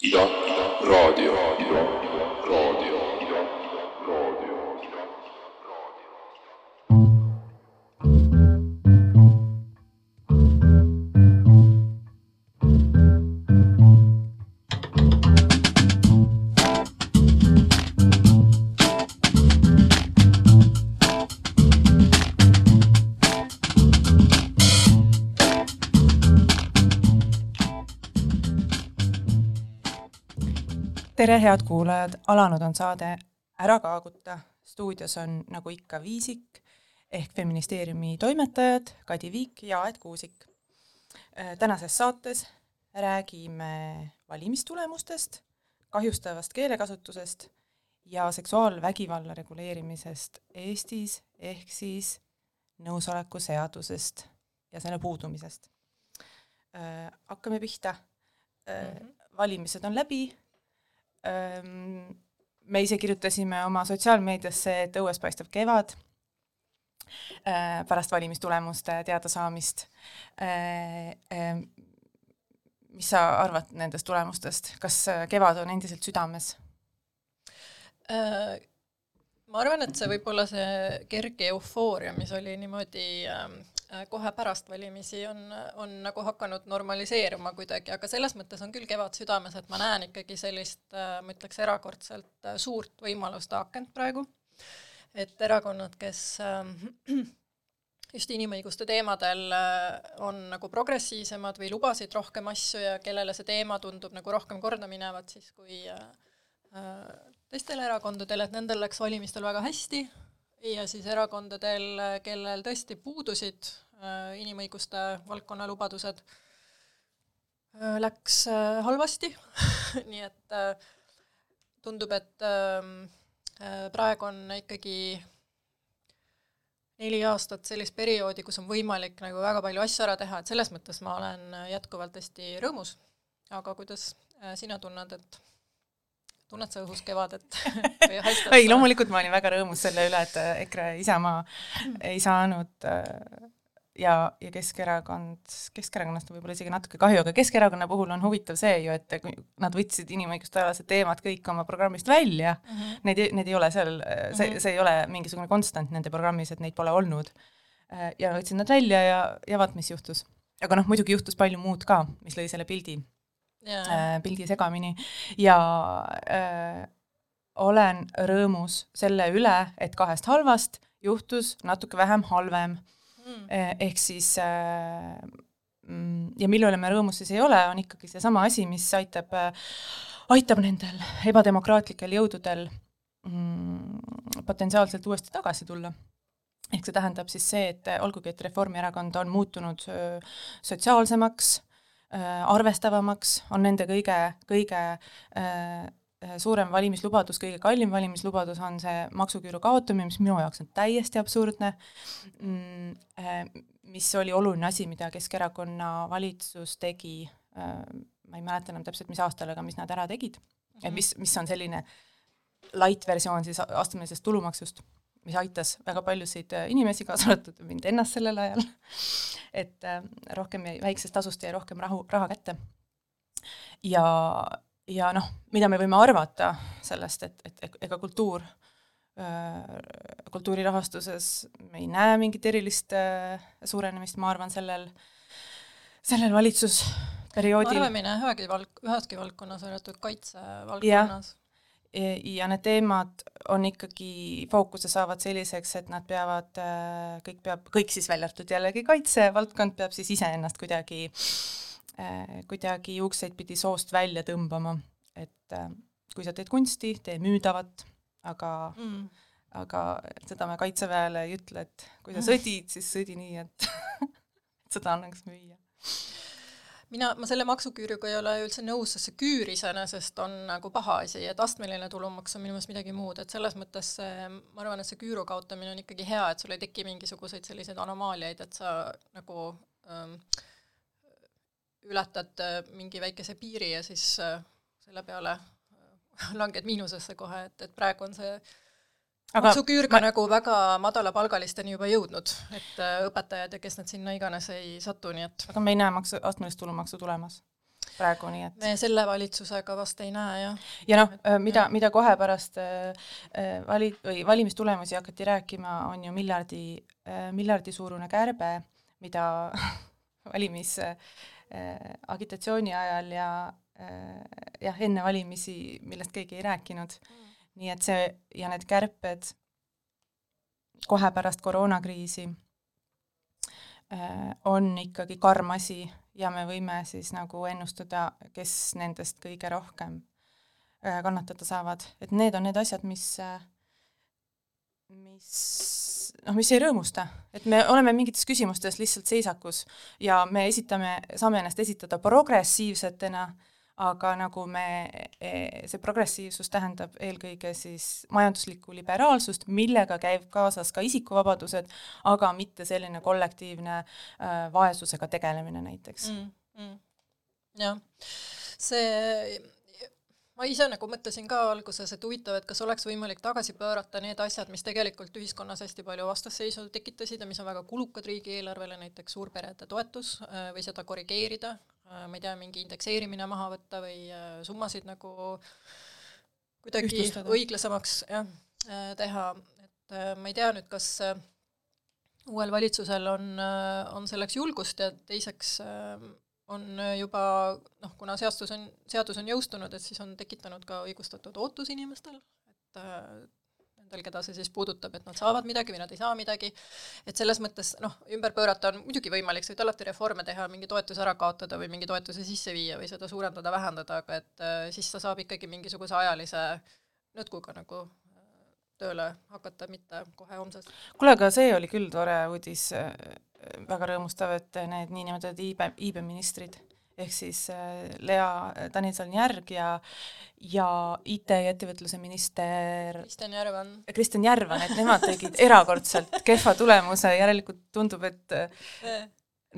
Io, io, rodio, io, rodio. Tere, head kuulajad, alanud on saade Ära kaaguta. stuudios on nagu ikka Viisik ehk feministeeriumi toimetajad Kadi Viik ja Aet Kuusik. tänases saates räägime valimistulemustest, kahjustavast keelekasutusest ja seksuaalvägivalla reguleerimisest Eestis ehk siis nõusoleku seadusest ja selle puudumisest. hakkame pihta. valimised on läbi me ise kirjutasime oma sotsiaalmeediasse, et õues paistab kevad äh, pärast valimistulemuste teadasaamist. Äh, ehm, mis sa arvad nendest tulemustest, kas äh, kevad on endiselt südames? ma arvan, et see võib olla see kerge eufooria, mis oli niimoodi ähm, Äh, kohe pärast valimisi on, on nagu hakanud normaliseeruma kuidagi, aga selles mõttes on küll kevad südames, et ma näen ikkagi sellist, äh, ma ütleks, erakordselt äh, suurt võimaluste akent praegu, et erakonnad, kes just inimõiguste teemadel on nagu progressiivsemad või lubasid rohkem asju ja kellele see teema tundub nagu rohkem korda minevat siis kui teistele erakondadele, et nendel läks valimistel väga hästi ja siis erakondadel, kellel tõesti puudusid äh, inimõiguste valdkonna lubadused, äh, läks äh, halvasti nii et tundub, et ähm, praegu on ikkagi neli aastat sellist perioodi, kus on võimalik nagu väga palju asju ära teha, et selles mõttes ma olen jätkuvalt hästi rõõmus. aga kuidas sina tunned, et tunned sa õhus kevadet või haistad ei, loomulikult ma olin väga rõõmus selle üle, et äh, EKRE Isamaa ei saanud äh, ja, ja Keskerakond, Keskerakonnast on võib-olla isegi natuke kahju, aga Keskerakonna puhul on huvitav see ju, et nad võtsid inimõiguste alased teemad kõik oma programmist välja mm, -hmm. need, need ei ole seal, see, mhm. see ei ole mingisugune konstant nende programmis, et neid pole olnud. ja võtsid nad välja ja, ja vaat, mis juhtus. aga noh, muidugi juhtus palju muud ka, mis lõi selle pildi yeah. pildi segamini. Ja äh, olen rõõmus selle üle, et kahest halvast juhtus natuke vähem halvem. Mm.. Äh, ehk siis äh, mm, ja mille üle me rõõmus siis ei ole, on ikkagi seesama asi, mis aitab, äh, aitab nendel ebademokraatlikel jõududel mm, potentsiaalselt uuesti tagasi tulla. Ehk see tähendab siis see, et olgugi, et Reformierakond on muutunud sotsiaalsemaks, Äh, arvestavamaks, on nende kõige, kõige äh, suurem valimislubadus, kõige kallim valimislubadus on see maksuküüru kaotamine, mis minu jaoks on täiesti absurdne, mm, äh, mis oli oluline asi, mida Keskerakonna valitsus tegi, ma ei mäleta enam täpselt, mis aastal, aga mis nad ära tegid, et mis, mis on selline light versioon siis astmelisest tulumaksust mis aitas väga paljusid äh, inimesi, kaasa arvatud mind ennast sellel ajal, et äh, rohkem jäi, väiksest tasust jäi rohkem rahu, raha kätte. ja, ja noh, mida me võime arvata sellest, et, et ega kultuur, äh, kultuuri rahastuses me ei näe mingit erilist suurenemist, ma arvan, sellel, sellel valitsusperioodil. arvamine ühegi valk-, üheski valdkonnas, välja arvatud kaitsevaldkonnas ja need teemad on ikkagi fookuse saavad selliseks, et nad peavad, äh, kõik peab, kõik siis välja arvatud jällegi kaitsevaldkond peab siis iseennast kuidagi, äh, kuidagi juukseid pidi soost välja tõmbama, et äh, kui sa teed kunsti, tee müüdavat, aga mm. aga seda me Kaitseväele ei ütle, et kui sa sõdid, siis sõdi nii, et seda annaks müüa mina, ma selle maksuküüruga ei ole üldse nõus, sest see küür iseenesest on nagu paha asi, et astmeline tulumaks on minu meelest midagi muud, et selles mõttes see, ma arvan, et see küüru kaotamine on ikkagi hea, et sul ei teki mingisuguseid selliseid anomaaliaid, et sa nagu ähm, ületad äh, mingi väikese piiri ja siis äh, selle peale äh, langed miinusesse kohe, et, et praegu on see äh, aga maksuküür ka ma... nagu väga madalapalgalisteni juba jõudnud, et äh, õpetajad ja kes nad sinna iganes ei satu, nii et aga me ei näe maksu, astmelist tulumaksu tulemas? praegu, nii et me selle valitsusega vast ei näe, jah. ja noh, mida, mida kohe pärast äh, vali- või valimistulemusi hakati rääkima, on ju miljardi, miljardi suurune kärbe, mida valimis äh, agitatsiooni ajal ja äh, jah, enne valimisi, millest keegi ei rääkinud mm.. Nii et see ja need kärped kohe pärast koroonakriisi äh, on ikkagi karm asi ja me võime siis nagu ennustada, kes nendest kõige rohkem äh, kannatada saavad, et need on need asjad, mis äh, mis noh, mis ei rõõmusta, et me oleme mingites küsimustes lihtsalt seisakus ja me esitame, saame ennast esitada progressiivsetena, aga nagu me, see progressiivsus tähendab eelkõige siis majanduslikku liberaalsust, millega käib kaasas ka isikuvabadused, aga mitte selline kollektiivne äh, vaesusega tegelemine näiteks mm,. Mm. jah, see ma ise nagu mõtlesin ka alguses, et huvitav, et kas oleks võimalik tagasi pöörata need asjad, mis tegelikult ühiskonnas hästi palju vastasseisu tekitasid ja mis on väga kulukad riigieelarvele, näiteks suurperede toetus äh, või seda korrigeerida, ma ei tea, mingi indekseerimine maha võtta või äh, summasid nagu kuidagi Ühtlustada. õiglasemaks jah, teha, et ma ei tea nüüd, kas uuel valitsusel on, on selleks julgust ja teiseks on äh, juba noh, kuna seadus on, seadus on jõustunud, et siis on tekitanud ka õigustatud ootus inimestel, et äh, nendel, keda see siis puudutab, et nad saavad midagi või nad ei saa midagi, et selles mõttes noh, ümber pöörata on muidugi võimalik, sa võid alati reforme teha, mingi toetuse ära kaotada või mingi toetuse sisse viia või seda suurendada, vähendada, aga et äh, siis ta saab ikkagi mingisuguse ajalise nõtkuga nagu tööle hakata, mitte kohe homsest. kuule, aga see oli küll tore uudis väga rõõmustav, et need niinimetatud iibe, iibeministrid ehk siis äh, Lea Danilson-Järg ja ja IT ja ettevõtluse minister Kristjan Järvan. Kristjan Järvan, et nemad tegid erakordselt kehva tulemuse, järelikult tundub, et äh,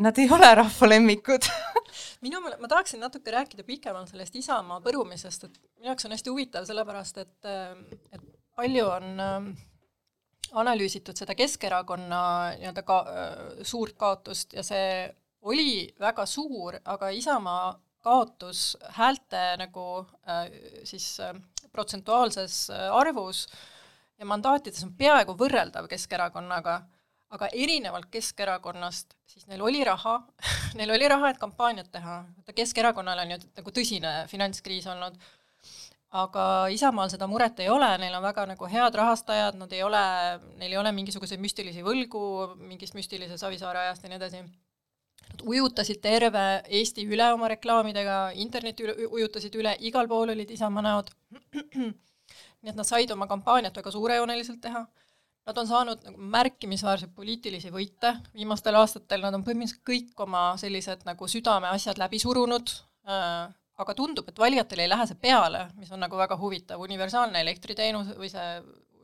nad ei ole rahva lemmikud minu meelest, ma tahaksin natuke rääkida pikemalt sellest Isamaa põrumisest, et minu jaoks on hästi huvitav, sellepärast et, äh, et palju on äh, analüüsitud seda Keskerakonna nii-öelda ka suurt kaotust ja see oli väga suur, aga Isamaa kaotus häälte nagu äh, siis äh, protsentuaalses äh, arvus ja mandaatides on peaaegu võrreldav Keskerakonnaga, aga erinevalt Keskerakonnast, siis neil oli raha neil oli raha, et kampaaniat teha, Keskerakonnal on ju nagu tõsine finantskriis olnud aga Isamaal seda muret ei ole, neil on väga nagu head rahastajad, nad ei ole, neil ei ole mingisuguseid müstilisi võlgu mingist müstilise Savisaare ajast ja nii edasi. Nad ujutasid terve Eesti üle oma reklaamidega, interneti üle, ujutasid üle, igal pool olid Isamaa näod. nii et nad said oma kampaaniat väga suurejooneliselt teha. Nad on saanud nagu märkimisväärseid poliitilisi võite viimastel aastatel, nad on põhimõtteliselt kõik oma sellised nagu südameasjad läbi surunud äh,, aga tundub, et valijatele ei lähe see peale, mis on nagu väga huvitav, universaalne elektriteenus või see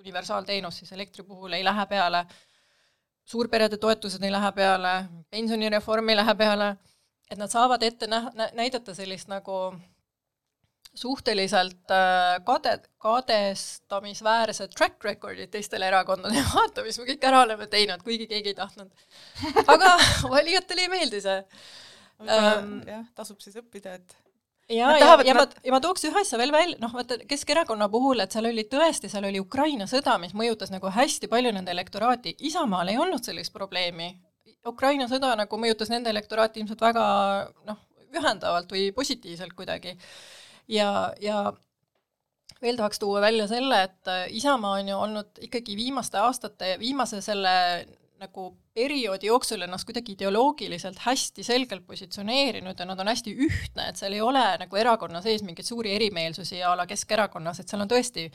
universaalteenus siis elektri puhul ei lähe peale, suurperede toetused ei lähe peale, pensionireform ei lähe peale, et nad saavad ette näha, näidata sellist nagu suhteliselt äh, kade, kadestamisväärset track record'it teistele erakondadele, vaata, mis me kõik ära oleme teinud, kuigi keegi ei tahtnud. aga valijatele ei meeldi see. Um, jah, tasub siis õppida, et ja, ja, ja ma, ja ma tooks ühe asja veel välja, noh vaata Keskerakonna puhul, et seal oli tõesti, seal oli Ukraina sõda, mis mõjutas nagu hästi palju nende elektoraati, Isamaal ei olnud sellist probleemi. Ukraina sõda nagu mõjutas nende elektoraati ilmselt väga noh, ühendavalt või positiivselt kuidagi. ja, ja veel tahaks tuua välja selle, et Isamaa on ju olnud ikkagi viimaste aastate, viimase selle nagu perioodi jooksul ennast kuidagi ideoloogiliselt hästi selgelt positsioneerinud ja nad on hästi ühtne, et seal ei ole nagu erakonna sees mingeid suuri erimeelsusi a la Keskerakonnas, et seal on tõesti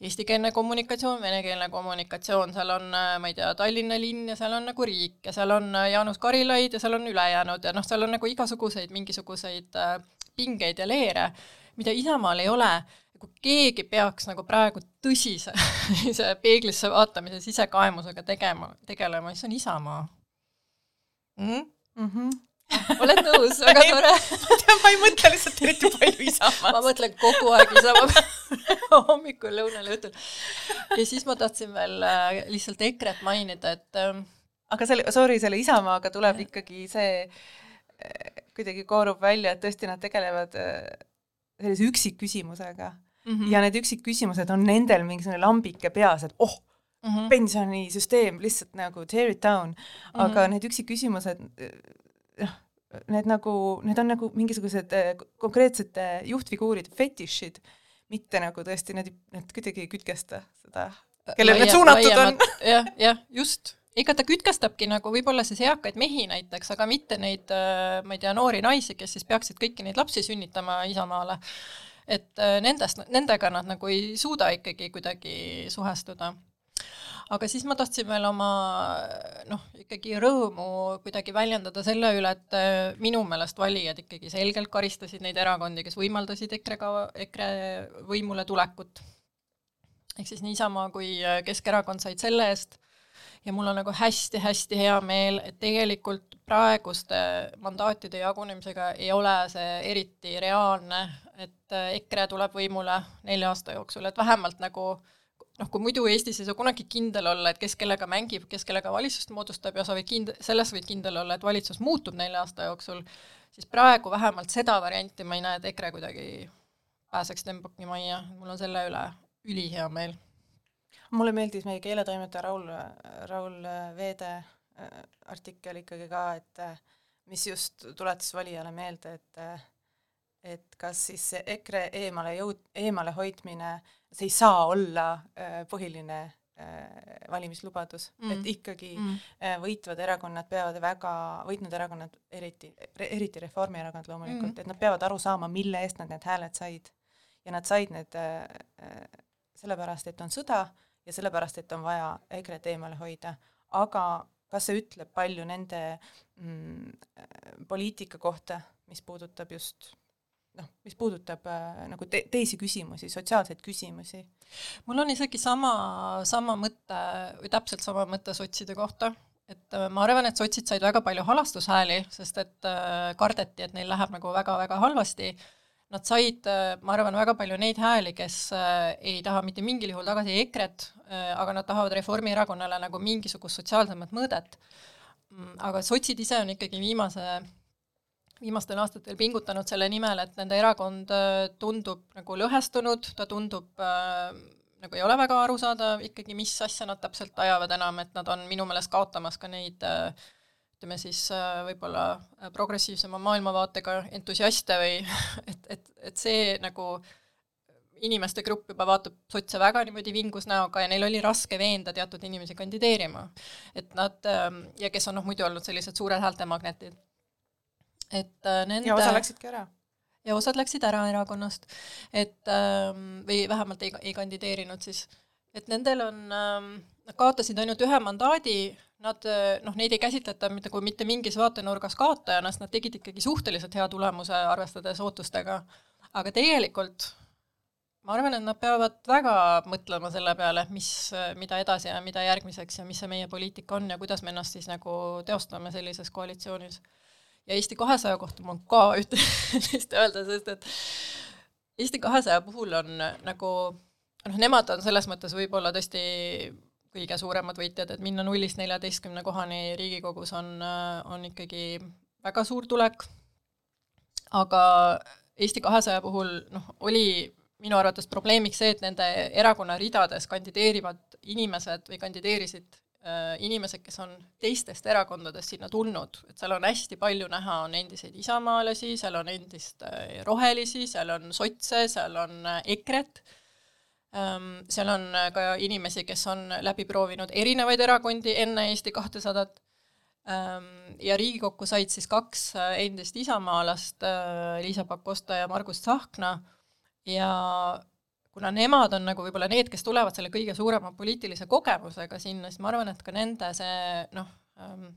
eestikeelne kommunikatsioon, venekeelne kommunikatsioon, seal on, ma ei tea, Tallinna linn ja seal on nagu riik ja seal on Jaanus Karilaid ja seal on ülejäänud ja noh, seal on nagu igasuguseid mingisuguseid äh, pingeid ja leere, mida Isamaal ei ole kui keegi peaks nagu praegu tõsise see peeglisse vaatamise sisekaemusega tegema, tegelema, siis on Isamaa mm. -hmm. oled nõus, väga tore ma ei mõtle lihtsalt eriti palju Isamaast. ma mõtlen kogu aeg Isamaa hommikul, lõunal ja õhtul. ja siis ma tahtsin veel äh, lihtsalt EKRE-t mainida, et äh, aga selle, sorry, selle Isamaaga tuleb ikkagi see kuidagi koorub välja, et tõesti nad tegelevad äh, sellise üksikküsimusega mm. -hmm. ja need üksikküsimused on nendel mingisugune lambike peas, et oh, mm -hmm. pensionisüsteem lihtsalt nagu tear it down mm, -hmm. aga need üksikküsimused, noh, need nagu, need on nagu mingisugused äh, konkreetsete juhtfiguuride fetišid, mitte nagu tõesti, need, need kuidagi ei kütkesta seda, kellele need suunatud on. jah, jah, just. Ega ta kütkestabki nagu võib-olla siis eakaid mehi näiteks, aga mitte neid, ma ei tea, noori naisi, kes siis peaksid kõiki neid lapsi sünnitama Isamaale. et äh, nendest, nendega nad nagu ei suuda ikkagi kuidagi suhestuda aga siis ma tahtsin veel oma noh, ikkagi rõõmu kuidagi väljendada selle üle, et äh, minu meelest valijad ikkagi selgelt karistasid neid erakondi, kes võimaldasid EKRE-ga, EKRE võimule tulekut. ehk siis nii Isamaa kui äh, Keskerakond said selle eest ja mul on nagu hästi-hästi hea meel, et tegelikult praeguste mandaatide jagunemisega ei ole see eriti reaalne, et äh, EKRE tuleb võimule nelja aasta jooksul, et vähemalt nagu noh, kui muidu Eestis ei saa kunagi kindel olla, et kes kellega mängib, kes kellega valitsust moodustab ja sa võid kind-, selles võid kindel olla, et valitsus muutub nelja aasta jooksul, siis praegu vähemalt seda varianti ma ei näe, et EKRE kuidagi pääseks Stenbocki majja, mul on selle üle ülihea meel. Mulle meeldis meie keeletoimetaja Raul, Raul Veede äh, artikkel ikkagi ka, et äh, mis just tuletas valijale meelde, et äh, et kas siis see EKRE eemale jõud-, eemale hoidmine, see ei saa olla põhiline valimislubadus mm., et ikkagi mm. võitvad erakonnad peavad väga, võitnud erakonnad, eriti, eriti Reformierakond loomulikult mm., et nad peavad aru saama, mille eest nad need hääled said. ja nad said need sellepärast, et on sõda ja sellepärast, et on vaja EKRE-t eemale hoida, aga kas see ütleb palju nende mm, poliitika kohta, mis puudutab just noh, mis puudutab äh, nagu te teisi küsimusi, sotsiaalseid küsimusi. mul on isegi sama, sama mõte või täpselt sama mõte sotside kohta, et äh, ma arvan, et sotsid said väga palju halastushääli, sest et äh, kardeti, et neil läheb nagu väga-väga halvasti. Nad said, ma arvan, väga palju neid hääli, kes ei taha mitte mingil juhul tagasi EKRE-t, aga nad tahavad Reformierakonnale nagu mingisugust sotsiaalsemat mõõdet. Mm, aga sotsid ise on ikkagi viimase viimastel aastatel pingutanud selle nimel, et nende erakond tundub nagu lõhestunud, ta tundub äh, nagu ei ole väga aru saada ikkagi, mis asja nad täpselt ajavad enam, et nad on minu meelest kaotamas ka neid äh, ütleme siis äh, võib-olla progressiivsema maailmavaatega entusiaste või et, et, et see nagu inimeste grupp juba vaatab sotse väga niimoodi vingus näoga ja neil oli raske veenda teatud inimesi kandideerima. et nad, ja kes on noh, muidu olnud sellised suured häältemagnetid et äh, nende ja osa läksidki ära. ja osad läksid ära erakonnast, et ähm, või vähemalt ei, ei kandideerinud siis, et nendel on ähm,, nad kaotasid ainult ühe mandaadi, nad noh, neid ei käsitleta mitte kui mitte mingis vaatenurgas kaotajana, sest nad tegid ikkagi suhteliselt hea tulemuse, arvestades ootustega, aga tegelikult ma arvan, et nad peavad väga mõtlema selle peale, mis, mida edasi ja mida järgmiseks ja mis see meie poliitika on ja kuidas me ennast siis nagu teostame sellises koalitsioonis. Ja Eesti kahesaja kohta mul ka üht-teist öelda, sest et Eesti kahesaja puhul on nagu noh, nemad on selles mõttes võib-olla tõesti kõige suuremad võitjad, et minna nullist neljateistkümne kohani Riigikogus on, on ikkagi väga suur tulek, aga Eesti kahesaja puhul noh, oli minu arvates probleemiks see, et nende erakonna ridades kandideerivad inimesed või kandideerisid Äh, inimesed, kes on teistest erakondadest sinna tulnud, et seal on hästi palju näha, on endiseid isamaalasi, seal on endist äh, rohelisi, seal on sotse, seal on äh, EKRE-t, seal on ka inimesi, kes on läbi proovinud erinevaid erakondi enne Eesti kahtesadat, ähm, ja Riigikokku said siis kaks endist isamaalast, Liisa Pakosta ja Margus Tsahkna, ja kuna nemad on nagu võib-olla need, kes tulevad selle kõige suurema poliitilise kogemusega sinna, siis ma arvan, et ka nende see noh ähm,,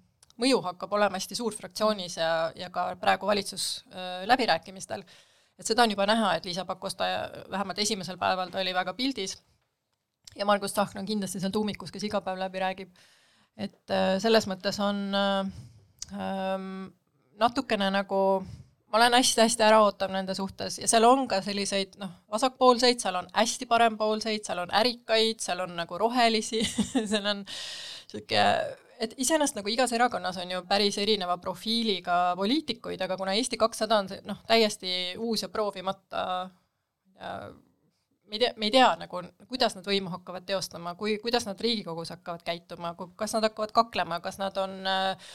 mõju hakkab olema hästi suur fraktsioonis ja, ja ka praegu valitsusläbirääkimistel äh,. Et seda on juba näha, et Liisa Pakosta vähemalt esimesel päeval ta oli väga pildis. Ja Margus Tsahkna on kindlasti seal tuumikus, kes iga päev läbi räägib. et äh, selles mõttes on äh, natukene nagu ma olen hästi-hästi äraootav nende suhtes. Ja seal on ka selliseid noh, vasakpoolseid, seal on hästi parempoolseid, seal on ärikaid, seal on nagu rohelisi. Seal on niisugune et iseenesest nagu igas erakonnas on ju päris erineva profiiliga poliitikuid, aga kuna Eesti kakssada on see noh, täiesti uus ja proovimata ja me ei tea, me ei tea nagu, kuidas nad võimu hakkavad teostama, kui, kuidas nad Riigikogus hakkavad käituma, kas nad hakkavad kaklema, kas nad on äh,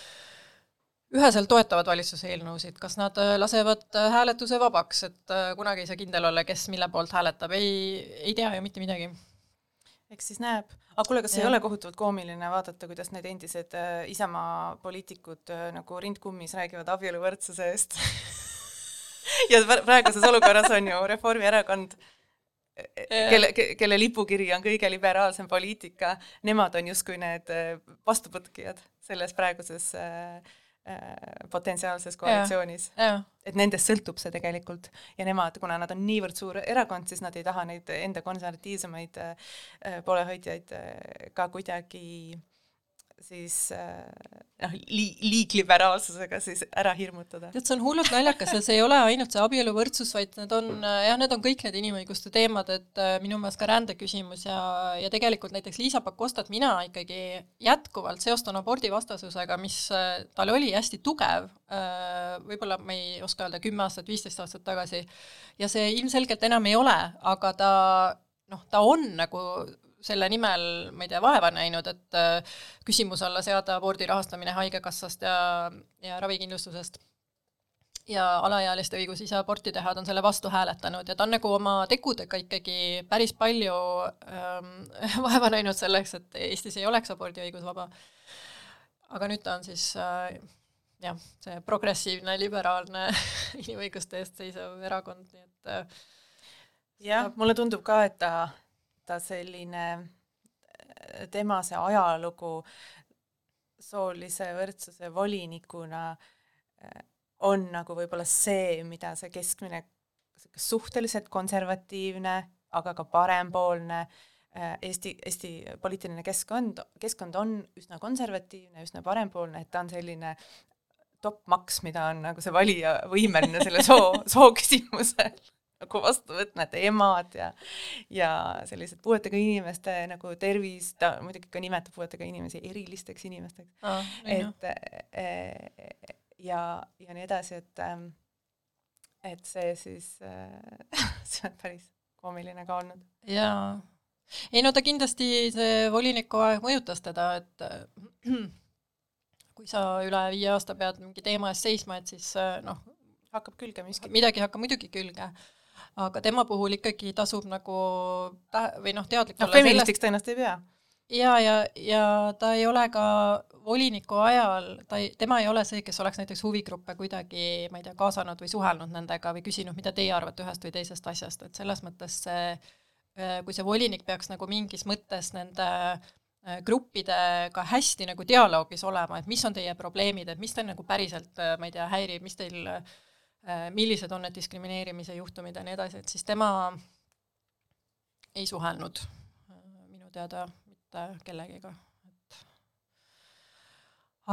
üheselt toetavad valitsuse eelnõusid, kas nad äh, lasevad äh, hääletuse vabaks, et äh, kunagi ei saa kindel olla, kes mille poolt hääletab, ei, ei tea ju mitte midagi. Eks siis näeb. aga kuule, kas ja. ei ole kohutavalt koomiline vaadata, kuidas need endised äh, Isamaa poliitikud äh, nagu rindkummis räägivad abieluvõrdsuse eest ja praeguses olukorras on ju Reformierakond kelle, kelle lipukiri on kõige liberaalsem poliitika, nemad on justkui need vastupõtkijad selles praeguses äh, Äh, potentsiaalses koalitsioonis. et nendest sõltub see tegelikult. Ja nemad, kuna nad on niivõrd suur erakond, siis nad ei taha neid enda konservatiivsemaid äh, poolehoidjaid äh, ka kuidagi äh, siis äh, noh, li-, liigliberaalsusega siis ära hirmutada. tead, see on hullult naljakas ja see ei ole ainult see abieluvõrdsus, vaid need on äh, jah, need on kõik need inimõiguste teemad, et äh, minu meelest ka rändeküsimus ja, ja tegelikult näiteks Liisa Pakostat mina ikkagi jätkuvalt seostan abordivastasusega, mis tal oli hästi tugev, võib-olla ma ei oska öelda, kümme aastat, viisteist aastat tagasi, ja see ilmselgelt enam ei ole, aga ta noh, ta on nagu selle nimel, ma ei tea, vaeva näinud, et äh, küsimuse alla seada abordi rahastamine Haigekassast ja, ja ravikindlustusest ja alaealiste õigus ise aborti teha, ta on selle vastu hääletanud ja ta on nagu oma tegudega ikkagi päris palju ähm, vaeva näinud selleks, et Eestis ei oleks abordiõigus vaba. aga nüüd ta on siis äh, jah, see progressiivne, liberaalne inimõiguste eest seisev erakond, nii et äh, jah, mulle tundub ka, et ta ta selline, tema see ajalugu soolise võrdsuse volinikuna eh, on nagu võib-olla see, mida see keskmine suhteliselt konservatiivne, aga ka parempoolne eh, Eesti, Eesti poliitiline keskkond, keskkond on üsna konservatiivne, üsna parempoolne, et ta on selline top-maks, mida on nagu see valija võimeline selle soo, soo küsimusel nagu vastu võtma, et emad ja ja sellised puuetega inimeste nagu tervis, ta muidugi ka nimetab puuetega inimesi erilisteks inimesteks ah,. et e, ja, ja nii edasi, et ähm, et see siis äh, see on päris koomiline ka olnud. jaa. ei no ta kindlasti, see voliniku aeg mõjutas teda, et kui sa üle viie aasta pead mingi teema eest seisma, et siis äh, noh, hakkab külge miski. midagi hakkab muidugi külge aga tema puhul ikkagi tasub nagu tä-, või noh, teadlik noh, feministiks ta ennast ei pea. ja, ja, ja ta ei ole ka voliniku ajal, ta ei, tema ei ole see, kes oleks näiteks huvigruppe kuidagi, ma ei tea, kaasanud või suhelnud nendega või küsinud, mida teie arvate ühest või teisest asjast, et selles mõttes see, äh, kui see volinik peaks nagu mingis mõttes nende äh, gruppidega hästi nagu dialoogis olema, et mis on teie probleemid, et mis teil nagu päriselt, äh, ma ei tea, häirib, mis teil Äh, millised on need diskrimineerimise juhtumid ja nii edasi, et siis tema ei suhelnud äh, minu teada mitte kellegiga, et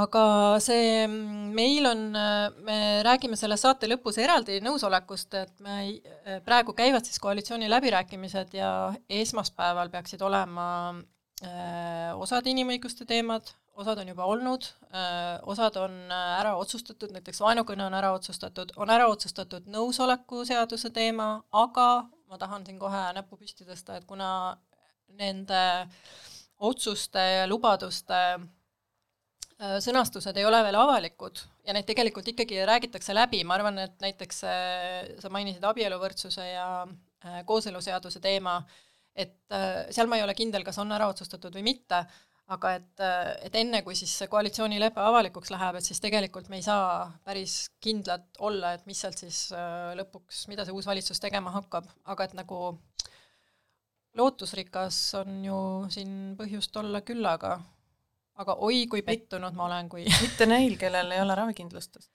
aga see, meil on, me räägime selle saate lõpus eraldi nõusolekust, et me praegu käivad siis koalitsiooni läbirääkimised ja esmaspäeval peaksid olema äh, osad inimõiguste teemad, osad on juba olnud, osad on äh, ära otsustatud, näiteks vaenukõne on ära otsustatud, on ära otsustatud nõusoleku seaduse teema, aga ma tahan siin kohe näppu püsti tõsta, et kuna nende otsuste ja lubaduste äh, sõnastused ei ole veel avalikud ja neid tegelikult ikkagi räägitakse läbi, ma arvan, et näiteks äh, sa mainisid abieluvõrdsuse ja kooseluseaduse teema, et seal ma ei ole kindel, kas on ära otsustatud või mitte aga et, et enne, kui siis see koalitsioonilepe avalikuks läheb, et siis tegelikult me ei saa päris kindlad olla, et mis sealt siis äh, lõpuks, mida see uus valitsus tegema hakkab, aga et nagu lootusrikas on ju siin põhjust olla küllaga. aga oi, kui pettunud ma olen, kui mitte neil, kellel ei ole ravikindlustust.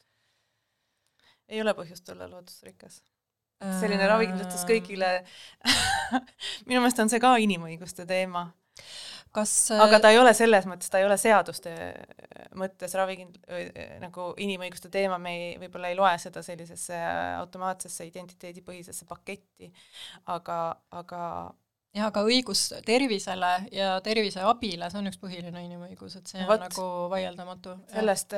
ei ole põhjust olla lootusrikas selline ravikindlustus kõigile minu meelest on see ka inimõiguste teema kas aga ta ei ole selles mõttes, ta ei ole seaduste mõttes ravikind-, nagu inimõiguste teema, me ei, võib-olla ei loe seda sellisesse automaatsesse identiteedipõhisesse paketti, aga, aga jah, aga õigus tervisele ja terviseabile, see on üks põhiline inimõigus, et see on Vot. nagu vaieldamatu. sellest,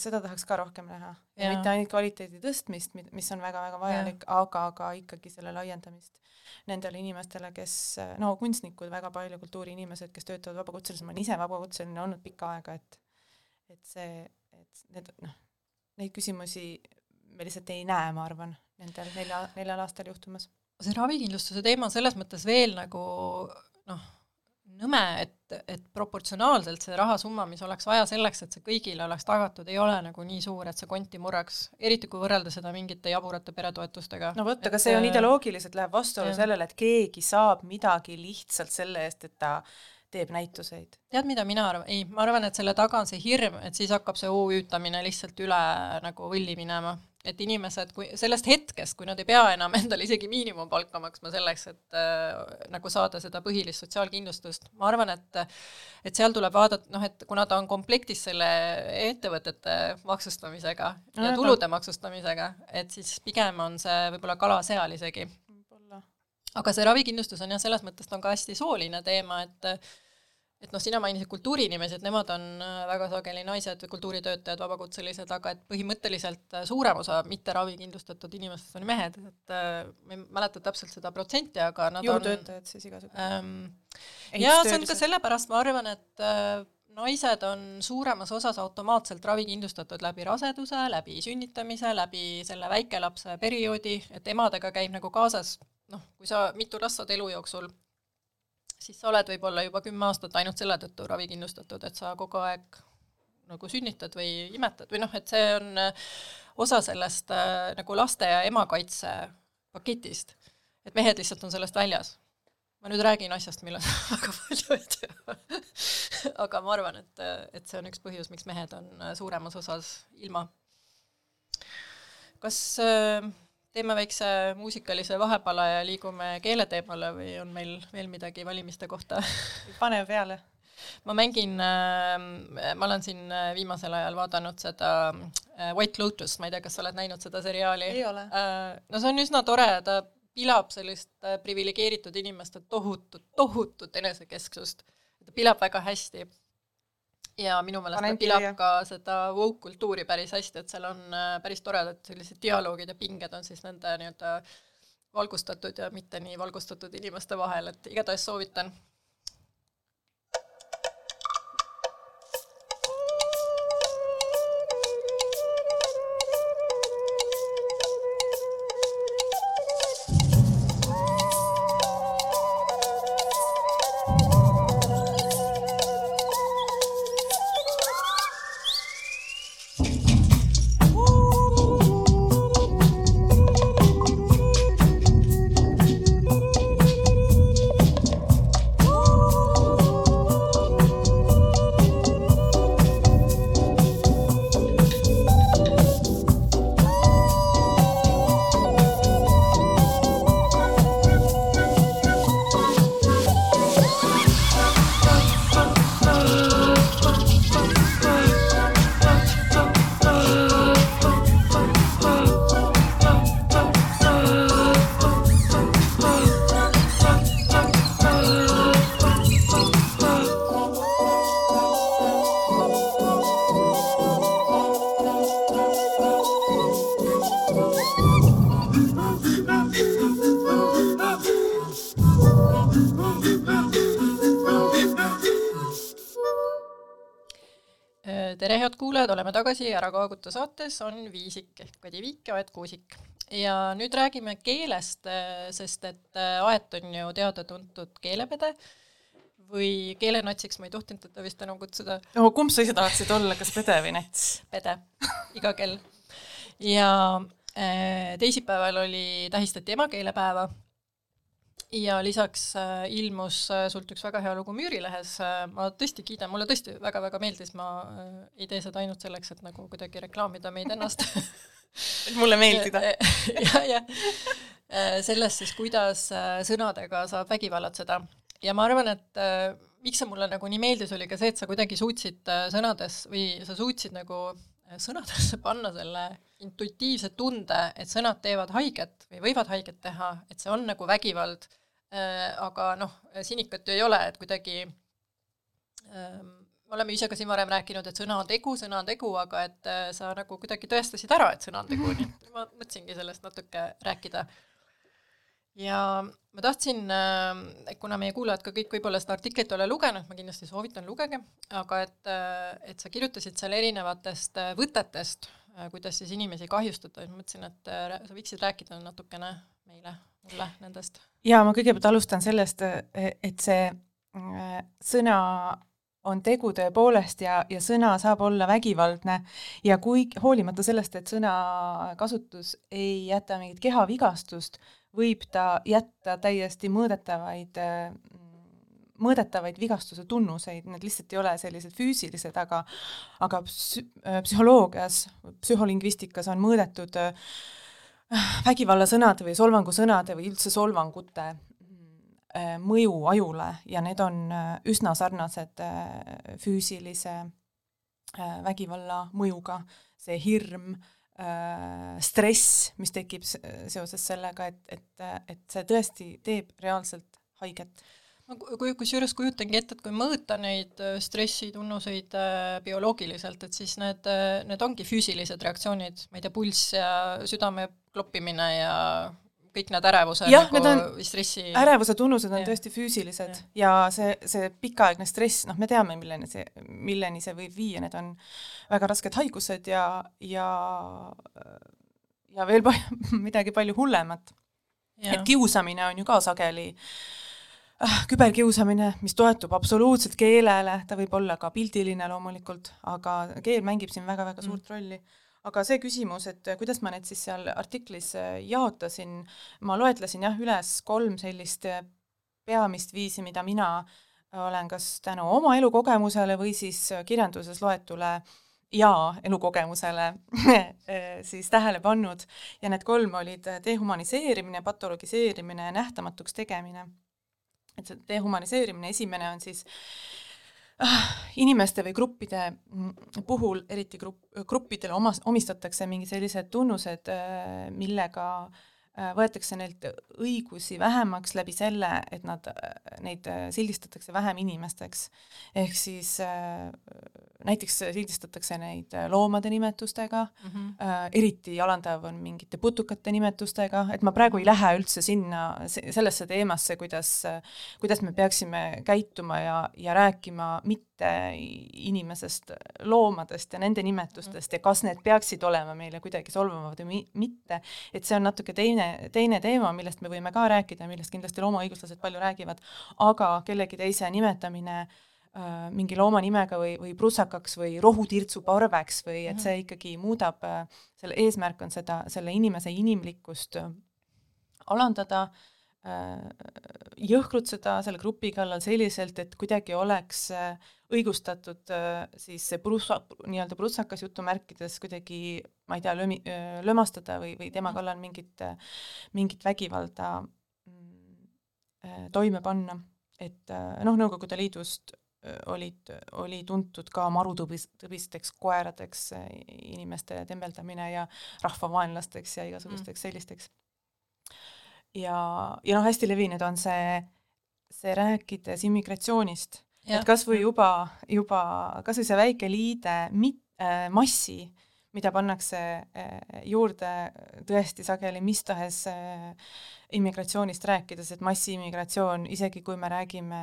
seda tahaks ka rohkem näha. mitte ainult kvaliteedi tõstmist, mis on väga-väga vajalik, aga ka ikkagi selle laiendamist nendele inimestele, kes, no kunstnikud, väga palju kultuuriinimesed, kes töötavad vabakutselisena, ma olen ise vabakutseline olnud pikka aega, et et see, et need noh, neid küsimusi me lihtsalt ei näe, ma arvan, nendel nelja, neljal aastal juhtumas. see ravikindlustuse teema on selles mõttes veel nagu noh, nõme, et, et proportsionaalselt see rahasumma, mis oleks vaja selleks, et see kõigile oleks tagatud, ei ole nagu nii suur, et see konti murraks, eriti kui võrrelda seda mingite jaburate peretoetustega. no vot, aga see on ideoloogiliselt läheb vastuollu sellele, et keegi saab midagi lihtsalt selle eest, et ta teeb näituseid. tead, mida mina arvan, ei, ma arvan, et selle taga on see hirm, et siis hakkab see OÜ-tamine lihtsalt üle nagu võlli minema. Et inimesed, kui sellest hetkest, kui nad ei pea enam endale isegi miinimumpalka maksma selleks, et äh, nagu saada seda põhilist sotsiaalkindlustust, ma arvan, et et seal tuleb vaadata, noh, et kuna ta on komplektis selle ettevõtete maksustamisega No ja tulude maksustamisega, et siis pigem on see võib-olla kala seal isegi. Aga see ravikindlustus on jah, selles mõttes ta on ka hästi sooline teema, et et noh, sina mainisid kultuuriinimesi, et nemad on äh, väga sageli naised kultuuritöötajad, vabakutselised, aga et põhimõtteliselt äh, suurem osa mitte ravikindlustatud inimestest on mehed, et äh, ma ei mäleta täpselt seda protsenti, aga nad jõutöötajad siis igasugused. Ähm, ja see on ka sellepärast, ma arvan, et äh, naised on suuremas osas automaatselt ravikindlustatud läbi raseduse, läbi sünnitamise, läbi selle väikelapse perioodi, et emadega käib nagu kaasas, noh, kui sa mitu last saad elu jooksul, siis sa oled võib-olla juba kümme aastat ainult selle tõttu ravikindlustatud, et sa kogu aeg nagu sünnitad või imetad või noh, et see on äh, osa sellest äh, nagu laste ja emakaitse paketist. et mehed lihtsalt on sellest väljas ma nüüd räägin asjast, millest väga palju ei tea. aga ma arvan, et, et see on üks põhjus, miks mehed on äh, suuremas osas ilma. kas äh, teeme väikse muusikalise vahepala ja liigume keeleteemale või on meil veel midagi valimiste kohta? pane peale. ma mängin äh,, ma olen siin äh, viimasel ajal vaadanud seda äh, White Lotus, ma ei tea, kas sa oled näinud seda seriaali? ei ole. Äh, no see on üsna tore, ta pilab sellist priviligeeritud inimeste tohutut, tohutut enesekesksust. ta pilab väga hästi. Ja minu meelest ta pilab ka seda woke-kultuuri päris hästi, et seal on äh, päris toredad sellised dialoogid ja pinged on siis nende nii-öelda valgustatud ja mitte nii valgustatud inimeste vahel, et igatahes soovitan. Tagasi Ära kaaguta saates, on Viisik ehk Kadi Viik ja Aet Kuusik. ja nüüd räägime keelest, sest et Aet on ju teada-tuntud keelepede või keelenatsiks, ma ei tohtinud teda vist enam kutsuda, no kumb sa ise tahaksid olla, kas pede või nats? pede, iga kell. ja äh, teisipäeval oli, tähistati emakeelepäeva ja lisaks äh, ilmus äh, sult üks väga hea lugu Müürilehes äh,, ma tõesti kiidan, mulle tõesti väga-väga meeldis, ma ei tee seda ainult selleks, et nagu kuidagi reklaamida meid ennast et mulle meeldida. jah, jah. selles siis, kuidas sõnadega saab vägivallatseda ja ma arvan, et miks see mulle nagu nii meeldis, oli ka see, et sa kuidagi suutsid sõnades või sa suutsid nagu sõnadesse panna selle intuitiivse tunde, et sõnad teevad haiget või võivad haiget teha, et see on nagu vägivald aga noh, sinikat ju ei ole, et kuidagi ähm, me oleme ise ka siin varem rääkinud, et sõna on tegu, sõna on tegu, aga et äh, sa nagu kuidagi tõestasid ära, et sõna on tegu, nii et ma mõtlesingi sellest natuke rääkida. ja ma tahtsin, äh, kuna meie kuulajad ka kõik võib-olla seda artiklit ei ole lugenud, ma kindlasti soovitan, lugege, aga et, äh, et sa kirjutasid seal erinevatest võtetest, kuidas siis inimesi kahjustada, siis mõtlesin, et sa võiksid rääkida natukene meile, mulle nendest. jaa, ma kõigepealt alustan sellest, et see sõna on tegu tõepoolest ja, ja sõna saab olla vägivaldne ja kui hoolimata sellest, et sõnakasutus ei jäta mingit kehavigastust, võib ta jätta täiesti mõõdetavaid, mõõdetavaid vigastuse tunnuseid, need lihtsalt ei ole sellised füüsilised, aga aga psü-, psühholoogias, psühholingvistikas on mõõdetud vägivallasõnade või solvangusõnade või üldse solvangute Äh, mõju ajule ja need on äh, üsna sarnased äh, füüsilise vägivalla mõjuga, see hirm, stress, mis tekib seoses sellega, et, et, et see tõesti teeb reaalselt haiget kui, kusjuures kujutangi ette, et kui mõõta neid stressitunnuseid bioloogiliselt, et siis need, need ongi füüsilised reaktsioonid, ma ei tea, pulss ja südame kloppimine ja kõik need ärevuse jah nagu,, need on, stressi ärevuse tunnused on ja. tõesti füüsilised ja, ja see, see pikaaegne stress, noh, me teame, milleni see, milleni see võib viia, need on väga rasked haigused ja, ja ja veel palju, midagi palju hullemat. et kiusamine on ju ka sageli äh, küberkiusamine, mis toetub absoluutselt keelele, ta võib olla ka pildiline loomulikult, aga keel mängib siin väga-väga suurt mm. rolli aga see küsimus, et kuidas ma need siis seal artiklis äh, jaotasin, ma loetlesin jah üles kolm sellist äh, peamist viisi, mida mina olen kas tänu oma elukogemusele või siis kirjanduses loetule ja elukogemusele siis tähele pannud ja need kolm olid dehumaniseerimine, patologiseerimine ja nähtamatuks tegemine. Et see dehumaniseerimine, esimene on siis inimeste või gruppide mm, puhul, eriti grupp, gruppidele omas, omistatakse mingid sellised tunnused, äh, millega äh, võetakse neilt õigusi vähemaks läbi selle, et nad, äh, neid sildistatakse vähem inimesteks. ehk siis näiteks sildistatakse neid loomade nimetustega mm, -hmm. eriti alandav on mingite putukate nimetustega, et ma praegu ei lähe üldse sinna, sellesse teemasse, kuidas, kuidas me peaksime käituma ja, ja rääkima mitte inimesest, loomadest ja nende nimetustest ja kas need peaksid olema meile kuidagi solvavad või mitte, et see on natuke teine, teine teema, millest me võime ka rääkida, millest kindlasti loomaõiguslased palju räägivad, aga kellegi teise nimetamine äh, äh, mingi looma nimega või, või prussakaks või rohutirtsu parveks või et mhm. see ikkagi muudab äh,, selle eesmärk on seda, selle inimese inimlikkust äh, alandada äh,, jõhkrutseda selle grupi kallal selliselt, et kuidagi oleks äh, õigustatud äh, siis see prussa, nii-öelda prussakas jutumärkides kuidagi, ma ei tea, lömi-, äh, lömastada või, või tema mhm. kallal mingit, äh, mingit vägivalda mm, äh, toime panna. et noh, Nõukogude Liidust olid, oli tuntud ka marutõbis, tõbisteks koeradeks, inimeste tembeldamine ja rahvavaenlasteks ja igasugusteks mm. sellisteks. Ja, ja noh, hästi levinud on see, see rääkides immigratsioonist, et kas või juba, juba kas või see väike liide mit- äh,, massi, mida pannakse äh, juurde tõesti sageli mis tahes äh, immigratsioonist rääkides, et massiimmigratsioon, isegi kui me räägime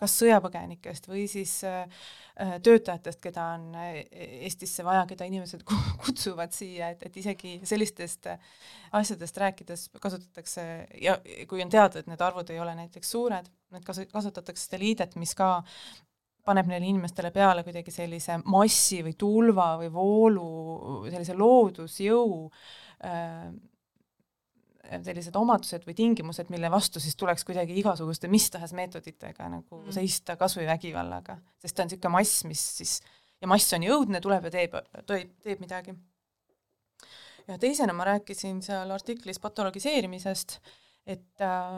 kas sõjapõgenikest või siis äh, äh, töötajatest, keda on äh, Eestisse vaja, keda inimesed kutsuvad siia, et, et isegi sellistest asjadest rääkides kasutatakse ja kui on teada, et need arvud ei ole näiteks suured, need kasu-, kasutatakse seda liidet, mis ka paneb neile inimestele peale kuidagi sellise massi või tulva või voolu, sellise loodusjõu äh, sellised omadused või tingimused, mille vastu siis tuleks kuidagi igasuguste mis tahes meetoditega nagu mm. seista kas või vägivallaga, sest ta on niisugune mass, mis siis, ja mass on jõudne, tuleb ja teeb, teeb, teeb midagi. ja teisena ma rääkisin seal artiklis patologiseerimisest, et äh,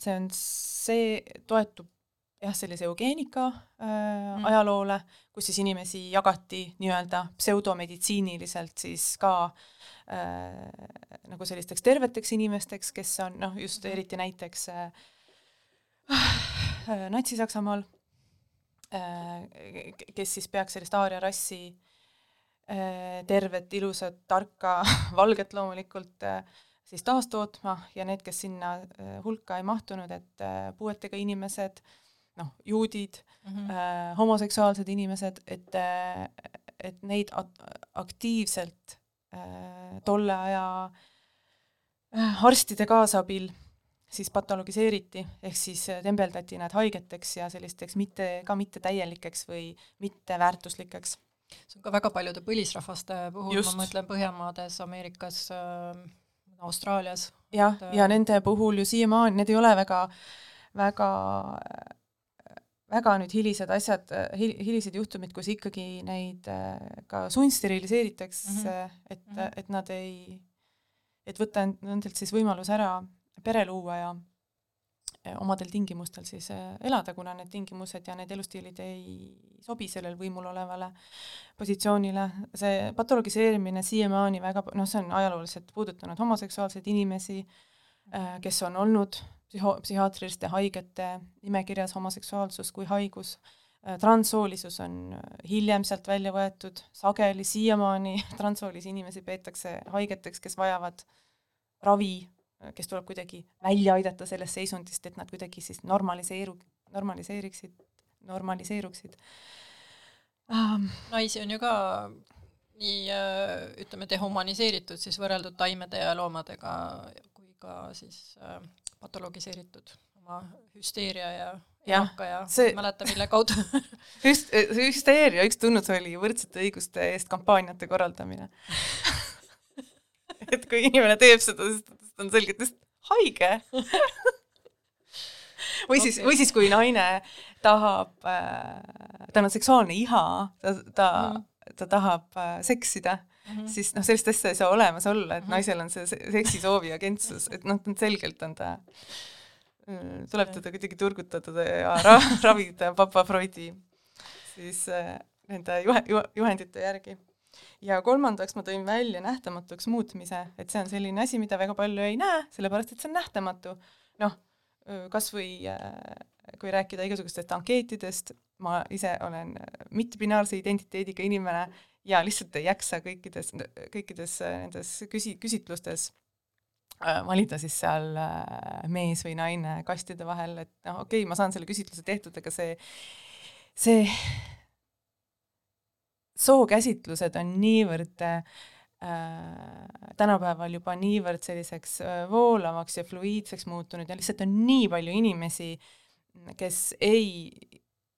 see on, see toetub jah, sellise eugeenika äh, mm. ajaloole, kus siis inimesi jagati nii-öelda pseudomeditsiiniliselt siis ka äh, nagu sellisteks terveteks inimesteks, kes on noh, just eriti näiteks äh, äh, Natsi-Saksamaal äh,, kes siis peaks sellist aaria rassi äh, tervet, ilusat, tarka, valget loomulikult äh, siis taastootma ja need, kes sinna äh, hulka ei mahtunud, et äh, puuetega inimesed, noh, juudid mm, -hmm. äh, homoseksuaalsed inimesed, et äh, et neid aktiivselt äh, tolle aja äh, arstide kaasabil siis patologiseeriti, ehk siis äh, tembeldati nad haigeteks ja sellisteks mitte, ka mittetäielikeks või mitteväärtuslikeks. see on ka väga paljude põlisrahvaste puhul, ma mõtlen Põhjamaades, Ameerikas äh,, Austraalias. jah, ja nende puhul ju siiamaani, need ei ole väga, väga väga nüüd hilised asjad, hil-, hilised juhtumid, kus ikkagi neid äh, ka sundsteriliseeritakse mm, -hmm. et mm, -hmm. et nad ei, et võtta nendelt siis võimalus ära pere luua ja omadel tingimustel siis äh, elada, kuna need tingimused ja need elustiilid ei sobi sellele võimul olevale positsioonile. see patologiseerimine siiamaani väga, noh, see on ajalooliselt puudutanud homoseksuaalseid inimesi, kes on olnud psühho-, psühhiaatriliste haigete nimekirjas homoseksuaalsus kui haigus, äh, transsoolisus on äh, hiljem sealt välja võetud, sageli siiamaani transsoolisi inimesi peetakse haigeteks, kes vajavad ravi, äh, kes tuleb kuidagi välja aidata sellest seisundist, et nad kuidagi siis normaliseeru-, normaliseeriksid, normaliseeruksid. Um,. naisi on ju ka nii ütleme, dehumaniseeritud siis võrreldud taimede ja loomadega kui ka siis äh, patologiseeritud oma hüsteeria ja eaka ja, ja see... mäleta, mille kaudu Hüst-, hüsteeria üks tunnus oli võrdsete õiguste eest kampaaniate korraldamine et kui inimene teeb seda, siis ta on selgelt just haige või siis okay., või siis kui naine tahab äh,, tal on seksuaalne iha, ta, ta mm., ta tahab äh, seksida mm, -hmm. siis noh, sellist asja ei saa olemas olla, et -hmm. naisel on see seksisoovi agentsus, et noh, selgelt on ta, mm, tuleb teda kuidagi turgutada ja ra ravida papa Freudi siis äh, nende juhe, juhe, juhendite järgi. ja kolmandaks ma tõin välja nähtamatuks muutmise, et see on selline asi, mida väga palju ei näe, sellepärast et see on nähtamatu. noh, kas või äh, kui rääkida igasugustest ankeetidest, ma ise olen mittebinaarse identiteediga inimene ja lihtsalt ei jaksa kõikides, kõikides äh, nendes küsi-, küsitlustes. Äh, valida siis seal äh, mees või naine kastide vahel, et noh, okei okay,, ma saan selle küsitluse tehtud, aga see, see sookäsitlused on niivõrd äh, tänapäeval juba niivõrd selliseks voolavaks ja fluiidseks muutunud ja lihtsalt on nii palju inimesi, kes ei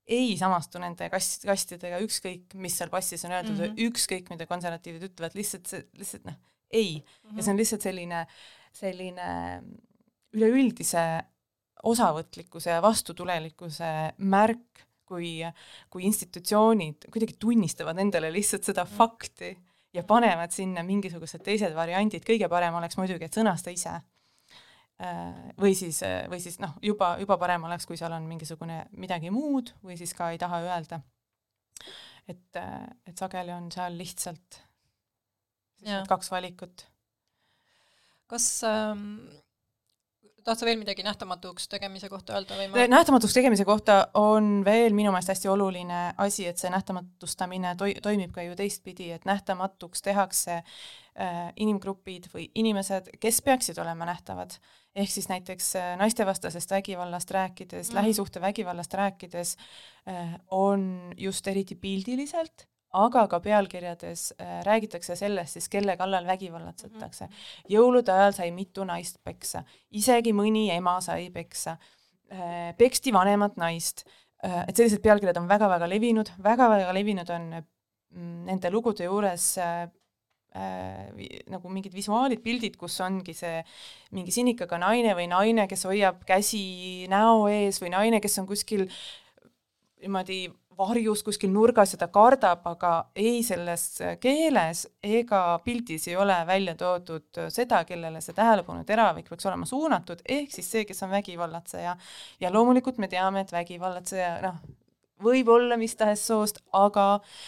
ei samastu nende kast, kastidega, ükskõik, mis seal passis on öeldud mm, -hmm. ükskõik, mida konservatiivid ütlevad, lihtsalt see, lihtsalt noh, ei mm. -hmm. ja see on lihtsalt selline, selline üleüldise osavõtlikkuse ja vastutulelikkuse märk, kui, kui institutsioonid kuidagi tunnistavad endale lihtsalt seda mm -hmm. fakti ja panevad sinna mingisugused teised variandid, kõige parem oleks muidugi, et sõnasta ise Äh, või siis, äh, või siis noh, juba, juba parem oleks, kui seal on mingisugune midagi muud või siis ka ei taha öelda. et, äh, et sageli on seal lihtsalt kaks valikut. kas ähm, tahad sa veel midagi nähtamatuks tegemise kohta öelda või ma nähtamatuks tegemise kohta on veel minu meelest hästi oluline asi, et see nähtamatustamine toi-, toimib ka ju teistpidi, et nähtamatuks tehakse äh, inimgrupid või inimesed, kes peaksid olema nähtavad ehk siis näiteks äh, naistevastasest vägivallast rääkides mm., lähisuhtevägivallast rääkides äh, on just eriti pildiliselt, aga ka pealkirjades äh, räägitakse sellest siis, kelle kallal vägivallatsetakse. -hmm. jõulude ajal sai mitu naist peksa, isegi mõni ema sai peksa, peksti vanemat naist, et sellised pealkirjad on väga-väga levinud väga,, väga-väga levinud on mm, nende lugude juures äh, nagu mingid visuaalid, pildid, kus ongi see mingi sinikaga naine või naine, kes hoiab käsi näo ees või naine, kes on kuskil niimoodi varjus kuskil nurgas ja ta kardab, aga ei selles keeles ega pildis ei ole välja toodud seda, kellele see tähelepanu teravik peaks olema suunatud, ehk siis see, kes on vägivallatseja. ja loomulikult me teame, et vägivallatseja, noh, võib olla mis tahes soost, aga äh,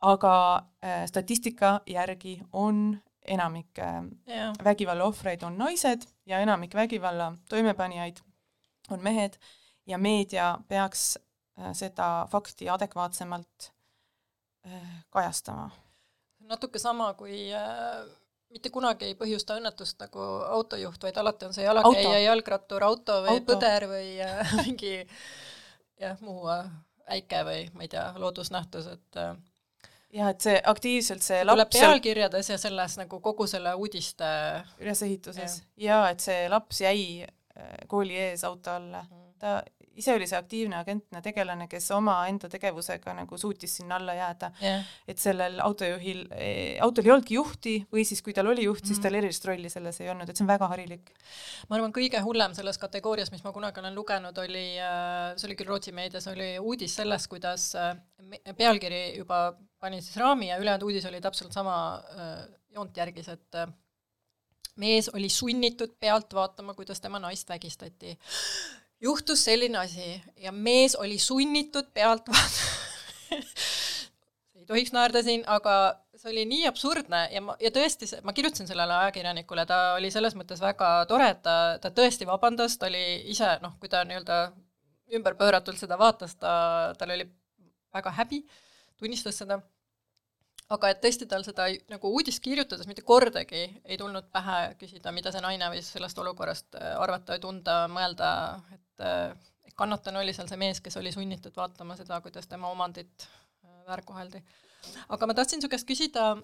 aga äh, statistika järgi on enamik äh, jah, vägivalla ohvreid on naised ja enamik vägivalla toimepanijaid on mehed. Ja meedia peaks äh, seda fakti adekvaatsemalt äh, kajastama. natuke sama kui äh, mitte kunagi ei põhjusta õnnetust nagu autojuht, vaid alati on see jalakäija, jalgrattur, auto või Auto. põder või äh, mingi jah, muu äh, äike või ma ei tea, loodusnähtus, et äh, jah, et see aktiivselt see tuleb laps pealkirjades ja selles nagu kogu selle uudiste ülesehituses ja et see laps jäi äh, kooli ees auto alla. ta ise oli see aktiivne agentne tegelane, kes omaenda tegevusega nagu suutis sinna alla jääda. jah, et sellel autojuhil, autol ei olnudki juhti või siis kui tal oli juht, siis Mhm. tal erilist rolli selles ei olnud, et see on väga harilik. ma arvan, kõige hullem selles kategoorias, mis ma kunagi olen lugenud, oli, see oli küll Rootsi meedias, oli uudis sellest, kuidas äh, pealkiri juba pani siis raami ja ülejäänud uudis oli täpselt sama äh, joont järgis, et äh, mees oli sunnitud pealt vaatama, kuidas tema naist vägistati. Juhtus selline asi ja mees oli sunnitud pealt ei tohiks naerda siin, aga see oli nii absurdne ja ma, ja tõesti, ma kirjutasin sellele ajakirjanikule, ta oli selles mõttes väga tore, et ta, ta tõesti vabandas, ta oli ise noh, kui ta nii-öelda ümberpööratult seda vaatas, ta, tal oli väga häbi, tunnistas seda, aga et tõesti tal seda nagu uudist kirjutades mitte kordagi ei tulnud pähe küsida, mida see naine võis sellest olukorrast äh, arvata ja tunda, mõelda, et äh, kannatanu oli seal see mees, kes oli sunnitud vaatama seda, kuidas tema omandit äh, väärkoheldi. aga ma tahtsin su käest küsida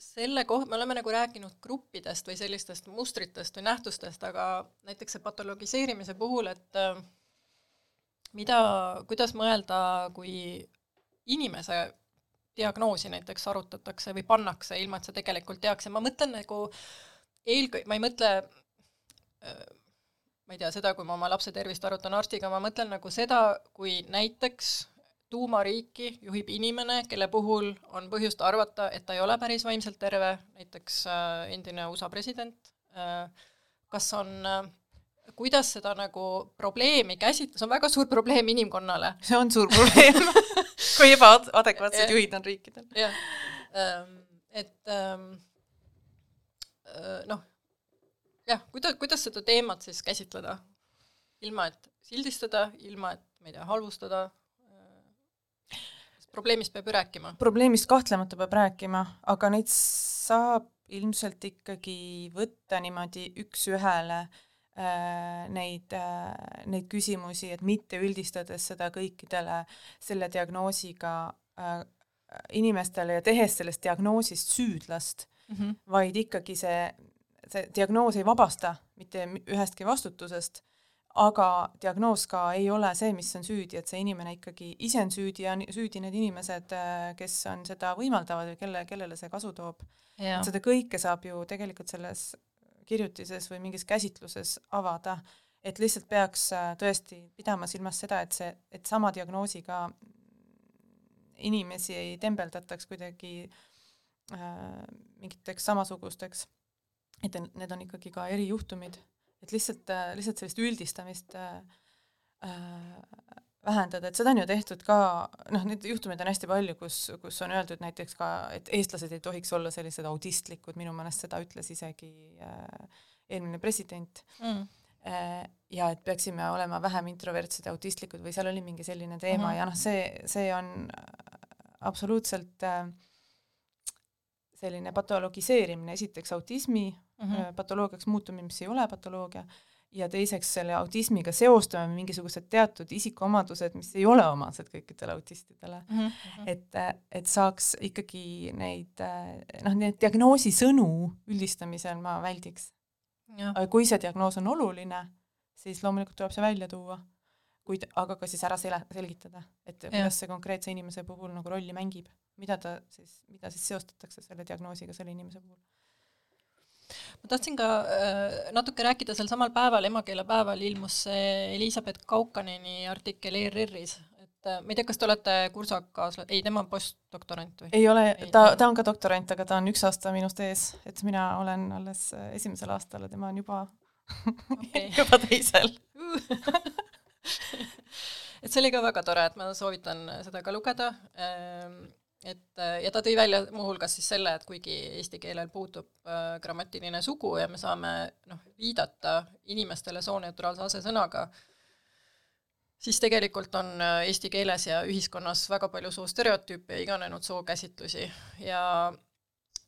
selle koha, me oleme nagu rääkinud gruppidest või sellistest mustritest või nähtustest, aga näiteks see patologiseerimise puhul, et mida, kuidas mõelda, kui inimese diagnoosi näiteks arutatakse või pannakse, ilma et sa tegelikult teaks. Ja ma mõtlen nagu eelkõige, ma ei mõtle äh, ma ei tea, seda, kui ma oma lapse tervist arutan arstiga, ma mõtlen nagu seda, kui näiteks tuumariiki juhib inimene, kelle puhul on põhjust arvata, et ta ei ole päris vaimselt terve, näiteks äh, endine USA president äh,, kas on äh, kuidas seda nagu probleemi käsitleda, see on väga suur probleem inimkonnale. see on suur probleem kui ebaadekvaatsed Jah. juhid on riikidel. jah, et ähm, äh, noh, jah, kuidas, kuidas seda teemat siis käsitleda, ilma et sildistada, ilma et ma ei tea, halvustada, sest probleemist peab ju rääkima. probleemist kahtlemata peab rääkima, aga neid saab ilmselt ikkagi võtta niimoodi üks-ühele äh, neid äh,, neid küsimusi, et mitte üldistades seda kõikidele selle diagnoosiga äh, inimestele ja tehes sellest diagnoosist süüdlast, Mm -hmm. vaid ikkagi see, see diagnoos ei vabasta mitte mi- ühestki vastutusest, aga diagnoos ka ei ole see, mis on süüdi, et see inimene ikkagi ise on süüdi ja süüdi need inimesed, kes on seda võimaldavad või kelle, kellele see kasu toob. ja, seda kõike saab ju tegelikult selles kirjutises või mingis käsitluses avada, et lihtsalt peaks äh, tõesti pidama silmas seda, et see, et sama diagnoosiga inimesi ei tembeldataks kuidagi äh, mingiteks samasugusteks, et need on ikkagi ka erijuhtumid, et lihtsalt äh,, lihtsalt sellist üldistamist äh, äh, vähendada, et seda on ju tehtud ka, noh, neid juhtumeid on hästi palju, kus, kus on öeldud näiteks ka, et eestlased ei tohiks olla sellised autistlikud, minu meelest seda ütles isegi äh, eelmine president mm. äh, ja et peaksime olema vähem introvertsed ja autistlikud või seal oli mingi selline teema Mhm. ja noh, see, see on absoluutselt äh, selline patologiseerimine, esiteks autismi Mm mm -hmm. -hmm. patoloogiaks muutumine, mis ei ole patoloogia, ja teiseks selle autismiga seostame mingisugused teatud isikuomadused, mis ei ole omased kõikidele autistidele. Mm -hmm. et, et saaks ikkagi neid noh, neid diagnoosisõnu üldistamisel ma väldiks. aga kui see diagnoos on oluline, siis loomulikult tuleb see välja tuua, kuid aga ka siis ära sele-, selgitada, et Jah. kuidas see konkreetse inimese puhul nagu rolli mängib, mida ta siis, mida siis seostatakse selle diagnoosiga selle inimese puhul. Ma tahtsin ka äh, natuke rääkida sel samal päeval, emakeelepäeval ilmus see Elizabeth Kaukaneni artikkel ERR-is, et äh, ma ei tea, kas te olete kursakaaslased, ei, tema on postdoktorant või? ei ole ta ta-, on ka doktorant, aga ta on üks aasta minust ees, et mina olen alles äh, esimesel aastal ja tema on juba Okei. juba teisel. et see oli ka väga tore, et ma soovitan seda ka lugeda. Et ja ta tõi välja muuhulgas siis selle, et kuigi eesti keelel puudub äh, grammatiline sugu ja me saame noh, viidata inimestele sooneutraalse asesõnaga, siis tegelikult on äh, eesti keeles ja ühiskonnas väga palju soostereotüüpe ja iganenud sookäsitlusi. Ja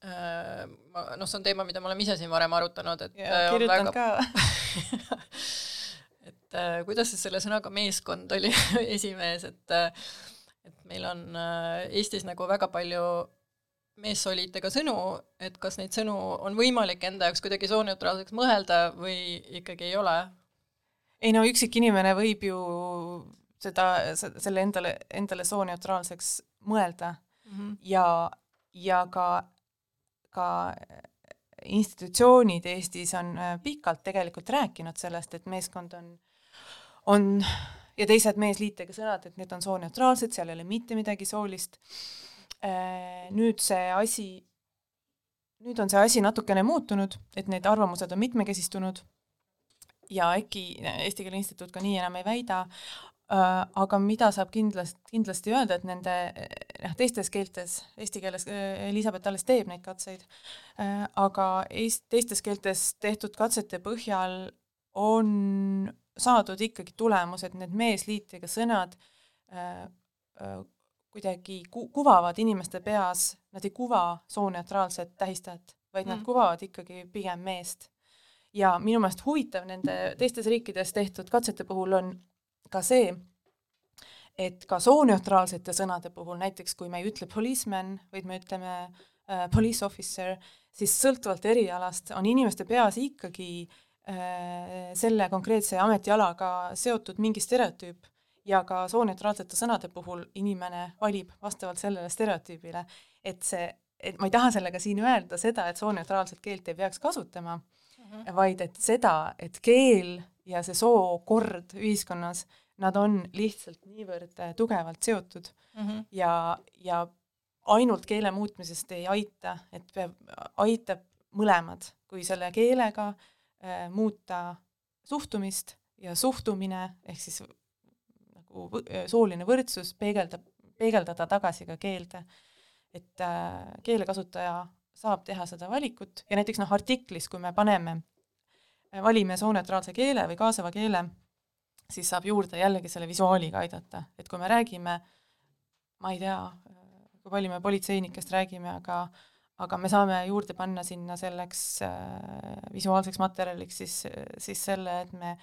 äh, ma, noh, see on teema, mida me oleme ise siin varem arutanud, et ja kirjutan väga... ka. Et äh, kuidas siis selle sõnaga meeskond oli esimees, et äh, et meil on äh, Eestis nagu väga palju meessoliitega sõnu, et kas neid sõnu on võimalik enda jaoks kuidagi sooneutraalseks mõelda või ikkagi ei ole? ei no üksik inimene võib ju seda, selle endale, endale sooneutraalseks mõelda mm -hmm. ja, ja ka, ka institutsioonid Eestis on äh, pikalt tegelikult rääkinud sellest, et meeskond on, on ja teised meesliitega sõnad, et need on sooneutraalsed, seal ei ole mitte midagi soolist. Äh, nüüd see asi, nüüd on see asi natukene muutunud, et need arvamused on mitmekesistunud ja äkki Eesti Keele Instituut ka nii enam ei väida, äh, aga mida saab kindlasti, kindlasti öelda, et nende noh, teistes keeltes, eesti keeles äh, Elizabeth alles teeb neid katseid, aga eest-, teistes keeltes tehtud katsete põhjal on saadud ikkagi tulemus, et need meesliitega sõnad äh, äh, kuidagi ku-, kuvavad inimeste peas, nad ei kuva sooneutraalset tähistajat, vaid mm. nad kuvavad ikkagi pigem meest. ja minu meelest huvitav nende teistes riikides tehtud katsete puhul on ka see, et ka sooneutraalsete sõnade puhul, näiteks kui me ei ütle policeman, vaid me ütleme äh, police officer, siis sõltuvalt erialast on inimeste peas ikkagi äh, selle konkreetse ametialaga seotud mingi stereotüüp ja ka sooneutraalsete sõnade puhul inimene valib vastavalt sellele stereotüübile, et see, et ma ei taha sellega siin öelda seda, et sooneutraalset keelt ei peaks kasutama mm, -hmm. vaid et seda, et keel ja see sookord ühiskonnas, nad on lihtsalt niivõrd äh, tugevalt seotud mm -hmm. ja, ja ainult keele muutmisest ei aita, et peab, aitab mõlemad, kui selle keelega äh, äh, muuta suhtumist ja suhtumine ehk siis nagu äh, sooline võrdsus peegeldab, peegeldada tagasi ka keelde. et äh, keelekasutaja saab teha seda valikut ja näiteks noh, artiklis, kui me paneme, äh, valime sooneutraalse keele või kaasava keele, siis saab juurde jällegi selle visuaaliga aidata, et kui me räägime, ma ei tea, kui palju me politseinikest räägime, aga aga me saame juurde panna sinna selleks äh, visuaalseks materjaliks siis, siis selle, et me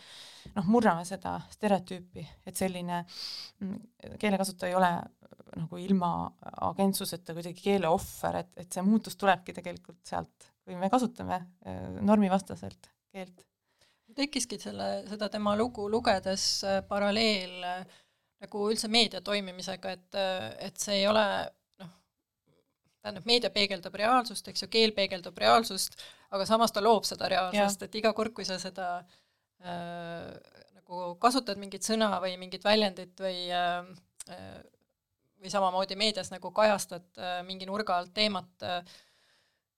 noh, murrame seda stereotüüpi, et selline mm, keelekasutaja ei ole nagu ilma agentsuseta kuidagi keele ohver, et, et see muutus tulebki tegelikult sealt, kui me kasutame äh, normivastaselt keelt. tekkiski selle, seda tema lugu lugedes äh, paralleel äh, nagu üldse meedia toimimisega, et, äh, et see ei ole tähendab, meedia peegeldab reaalsust, eks ju, keel peegeldab reaalsust, aga samas ta loob seda reaalsust, et iga kord, kui sa seda äh, nagu kasutad mingit sõna või mingit väljendit või äh, või samamoodi meedias nagu kajastad äh, mingi nurga alt teemat äh,,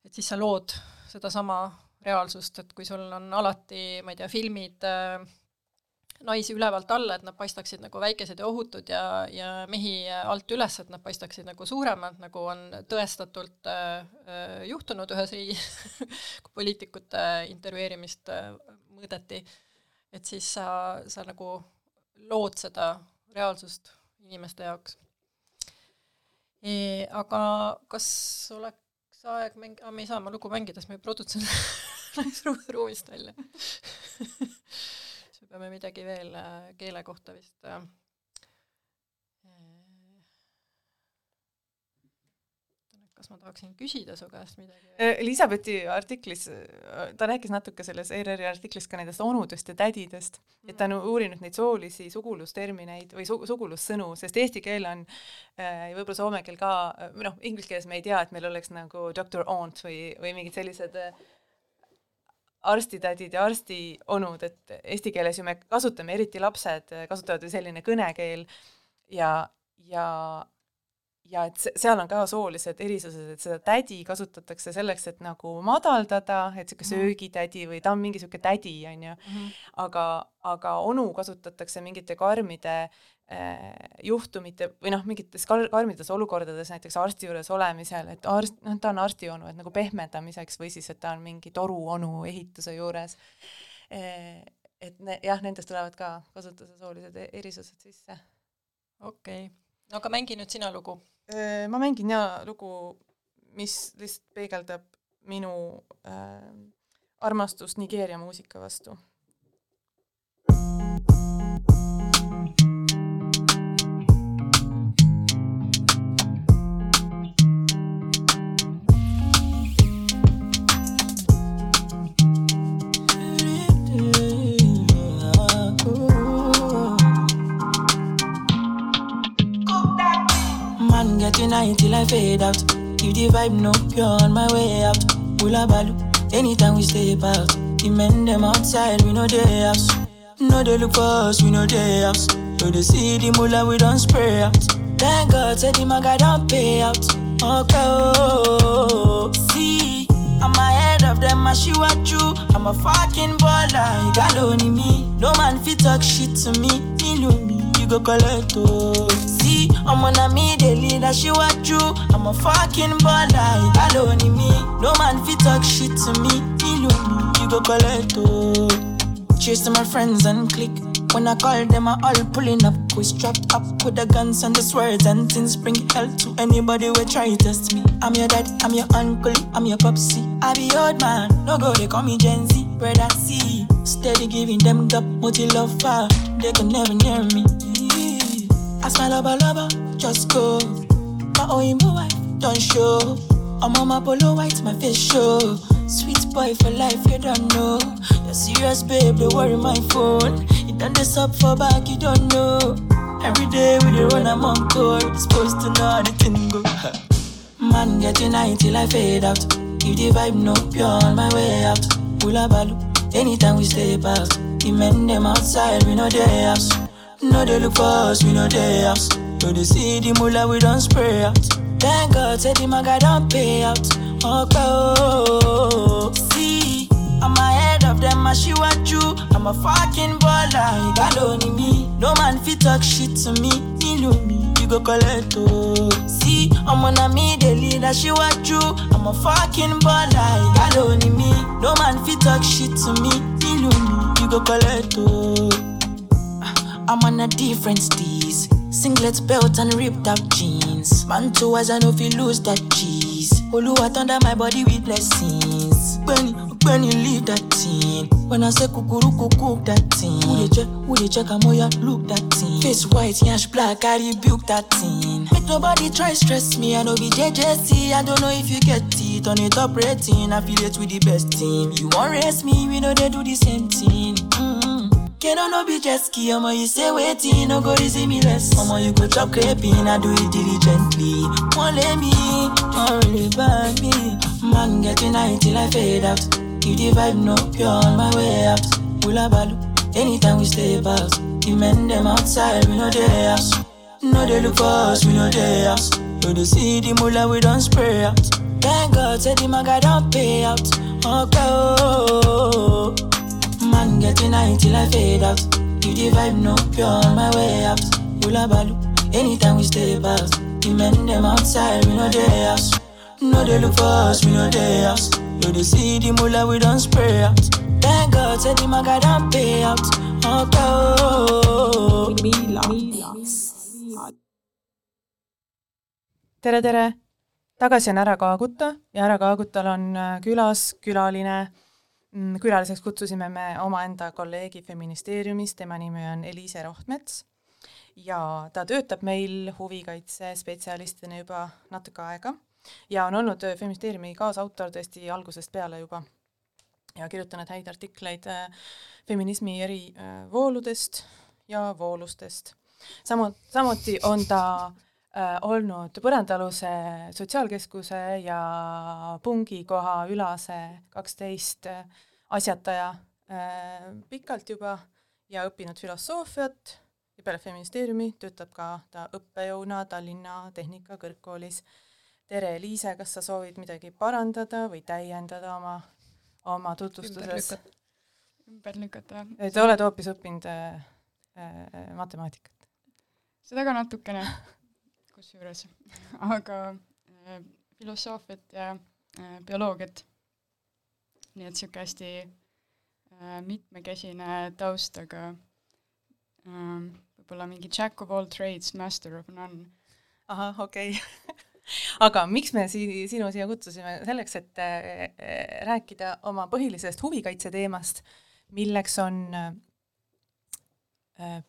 et siis sa lood sedasama reaalsust, et kui sul on alati, ma ei tea, filmid äh, naisi ülevalt alla, et nad paistaksid nagu väikesed ja ohutud ja, ja mehi alt üles, et nad paistaksid nagu suuremad, nagu on tõestatult äh, äh juhtunud ühes riigis kui poliitikute intervjueerimist äh, mõõdeti, et siis sa, sa nagu lood seda reaalsust inimeste jaoks e,. aga kas oleks aeg mäng-, me ei saa oma lugu mängida, sest meie produtsent läks ruumist välja peame midagi veel äh, keele kohta vist äh, kas ma tahaksin küsida su käest midagi? Äh, Elizabethi artiklis, ta rääkis natuke selles ERR-i artiklis ka nendest onudest ja tädidest mm., et ta on uurinud neid soolisi sugulustermineid või su-, sugulussõnu, sest eesti keel on ja võib-olla soome keel ka, noh, inglise keeles me ei tea, et meil oleks nagu doctor aunt või, või mingid sellised arstitädid ja arstionud, et eesti keeles ju me kasutame, eriti lapsed kasutavad ju selline kõnekeel ja, ja ja et seal on ka soolised erisused, et seda tädi kasutatakse selleks, et nagu madaldada, et niisugune mm -hmm. söögitädi või ta on mingi niisugune tädi, on ju mm. -hmm. aga, aga onu kasutatakse mingite karmide juhtumite või noh, mingites kar-, karmides olukordades näiteks arsti juures olemisel, et arst, noh, ta on arstionu, et nagu pehmendamiseks või siis, et ta on mingi toruonu ehituse juures. et ne, jah, nendest tulevad ka kasutuse soolised e-, erisused sisse. okei okay., no aga mängi nüüd sina lugu. ma mängin ja lugu, mis lihtsalt peegeldab minu äh, armastust Nigeeria muusika vastu night till I fade out. If the vibe no pure on my way out. Pull balu, anytime we step out. The men them outside, we know they house. No they look for us, we know they house. So they see the mullah, we don't spray out. Thank God, said the maga don't pay out. Okay, oh, see, I'm ahead of them, I see what you. I'm a fucking baller, you got only me. No man fit talk shit to me, me me, you go collect oh. I'm on a me, they lead, I see what you. I'm a fucking baller, got only me. No man fit talk shit to me, me, you go collect oh. Cheers to my friends and click. When I call them, I all pulling up. We strapped up with the guns and the swords and things. Bring hell to anybody who try to test me. I'm your dad, I'm your uncle, I'm your popsy. I be old man, no go, they call me Gen Z. Brother C, steady giving them the multi love fire. They can never near me. I smile lover, lover, just go. My own wife, don't show. I'm on my polo white, my face show. Sweet boy for life, you don't know. You're serious, babe, don't worry my phone. You done this up for back, you don't know. Every day we the run, I'm on call. Supposed to know how the thing go. Man, getting high till I fade out. If the vibe no pure on my way out. Pull a balu, anytime we stay past, The men them outside, we know they house. No, they look for us, we know they house. So they see the mullah, we don't spray out. Thank God, said the maga don't pay out. Okay, oh, see, I'm ahead of them, I see what you. I'm a fucking baller, got only me. No man fit talk shit to me, know me, you go collect oh. See, I'm on a me, the lead, I see what you. I'm a fucking baller, got only me. No man fit talk shit to me, know me, you go collect oh. I'm on a different steez. Singlet belt and ripped out jeans. Man too as I know if you lose that cheese. Oluwa under my body with blessings. When you leave that thing. When I say kukuru cook that thing. Who they check, who they check, I'm ya look that thing. Face white, yash black, I rebuke that thing. Make nobody try stress me, I know be JJC. I don't know if you get it on it top rating. Affiliate with the best team. You won't race me, we know they do the same thing. Can I no be jet ski, omo you say waiting, no go easy me less. Omo you go chop crepin, I do it diligently. Won't let me, don't really me. Man getting high till I fade out. If the vibe no pure on my way out. Hula balu, anytime we step out. The men them outside, we know they house. No they look for us, we know they house. So they see the mullah, we don't spray out. Thank God, said the maga don't pay out. Okay, oh. oh, oh, oh. Man getting high till I fade out. If the vibe no pure on my way out. Hula balu, anytime we step out. The men them outside, we know they house. No they look for us, we know they house. So they see the mullah, we don't spray out. Thank God, said the maga don't pay out. Okay, oh. tere, tere! tagasi on Ära Kaaguta ja Ära Kaagutal on äh, külas külaline. Mm, külaliseks kutsusime me omaenda kolleegi Feministeeriumist, tema nimi on Eliise Rohtmets. Ja ta töötab meil huvikaitsespetsialistina juba natuke aega. Ja on olnud äh, Feministeeriumi kaasautor tõesti algusest peale juba. Ja kirjutanud häid artikleid äh, feminismi eri äh, ja voolustest. samu-, samuti on ta äh, olnud Põrandaaluse Sotsiaalkeskuse ja Pungikoha Ülase kaksteist äh, asjataja äh, pikalt juba ja õppinud filosoofiat ja peale Feministeeriumi töötab ka ta õppejõuna Tallinna Tehnikakõrgkoolis. tere, Liise, kas sa soovid midagi parandada või täiendada oma, oma tutvustuses? ümber lükata, sa oled hoopis õppinud äh, äh, matemaatikat? seda ka natukene, kusjuures, aga äh, filosoofiat ja äh, bioloogiat. nii et niisugune hästi äh, mitmekesine taust, aga äh, võib-olla mingi jack of all trades, master of none. ahah, okei okay. aga miks me si-, sinu siia kutsusime, selleks, et äh, rääkida oma põhilisest huvikaitse teemast, milleks on äh,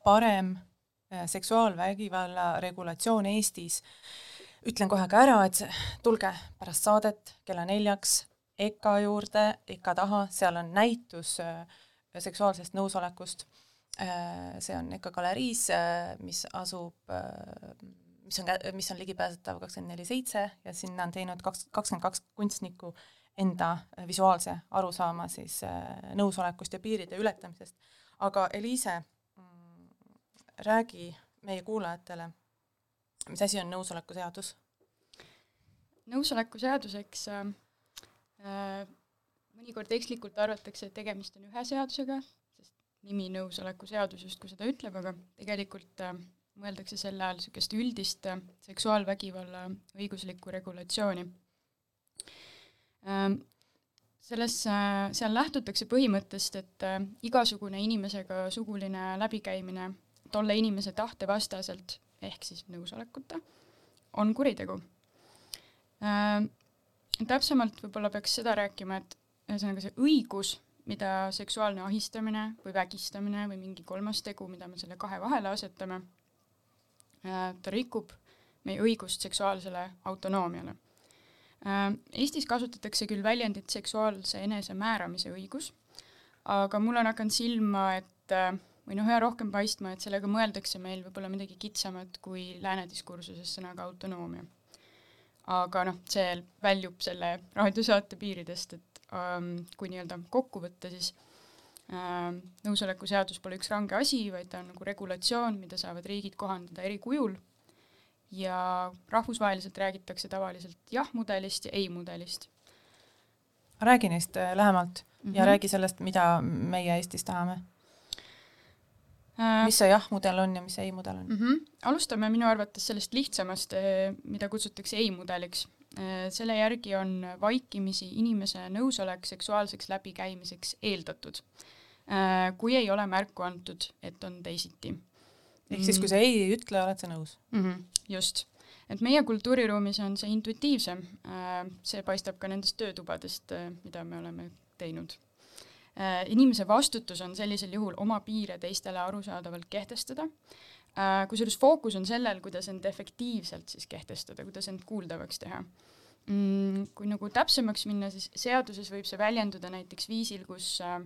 parem äh, seksuaalvägivalla regulatsioon Eestis. ütlen kohe ka ära, et tulge pärast saadet kella neljaks EKA juurde, EKA taha, seal on näitus äh, seksuaalsest nõusolekust. Äh, see on EKA galeriis, mis asub, mis on, mis on ligipääsetav kakskümmend neli seitse ja sinna on teinud kaks, kakskümmend kaks kunstnikku enda visuaalse arusaama siis nõusolekust ja piiride ületamisest. aga Eliise räägi meie kuulajatele, mis asi on nõusoleku seadus? nõusoleku seaduseks äh, äh, mõnikord ekslikult arvatakse, et tegemist on ühe seadusega, sest nimi nõusoleku seadus justkui seda ütleb, aga tegelikult äh, mõeldakse selle all niisugust üldist äh, seksuaalvägivalla õiguslikku regulatsiooni äh,. selles seal lähtutakse põhimõttest, et äh, igasugune inimesega suguline läbikäimine tolle inimese tahte vastaselt ehk siis nõusolekuta, on kuritegu äh,. täpsemalt võib-olla peaks seda rääkima, et ühesõnaga see õigus, mida seksuaalne ahistamine või vägistamine või mingi kolmas tegu, mida me selle kahe vahele asetame äh,, ta rikub meie õigust seksuaalsele autonoomiale äh,. Eestis kasutatakse küll väljendit seksuaalse enesemääramise õigus, aga mul on hakanud silma, et äh, või noh, üha rohkem paistma, et sellega mõeldakse meil võib-olla midagi kitsamat kui lääne diskursuses sõnaga autonoomia. aga noh, see väljub selle raadiosaate piiridest, et ähm, kui nii-öelda kokku võtta, siis ähm, nõusoleku seadus pole üks range asi, vaid ta on nagu regulatsioon, mida saavad riigid kohandada eri kujul ja rahvusvaheliselt räägitakse tavaliselt jah-mudelist ja ei-mudelist. räägi neist äh, lähemalt mm -hmm. ja mhm. räägi sellest, mida meie Eestis tahame mis see jah-mudel on ja mis see ei-mudel on mm? -hmm. alustame minu arvates sellest lihtsamast, äh, mida kutsutakse ei-mudeliks. Äh, selle järgi on vaikimisi inimese nõusolek seksuaalseks läbikäimiseks eeldatud, kui ei ole märku antud, et on teisiti. ehk siis, kui sa ei ei ütle, oled sa nõus mm? -hmm. just. et meie kultuuriruumis on see intuitiivsem, see paistab ka nendest töötubadest, mida me oleme teinud Äh, inimese vastutus on sellisel juhul oma piire teistele arusaadavalt kehtestada, äh, kusjuures fookus on sellel, kuidas end efektiivselt siis kehtestada, kuidas end kuuldavaks teha. Mm, kui nagu täpsemaks minna, siis seaduses võib see väljenduda näiteks viisil, kus äh,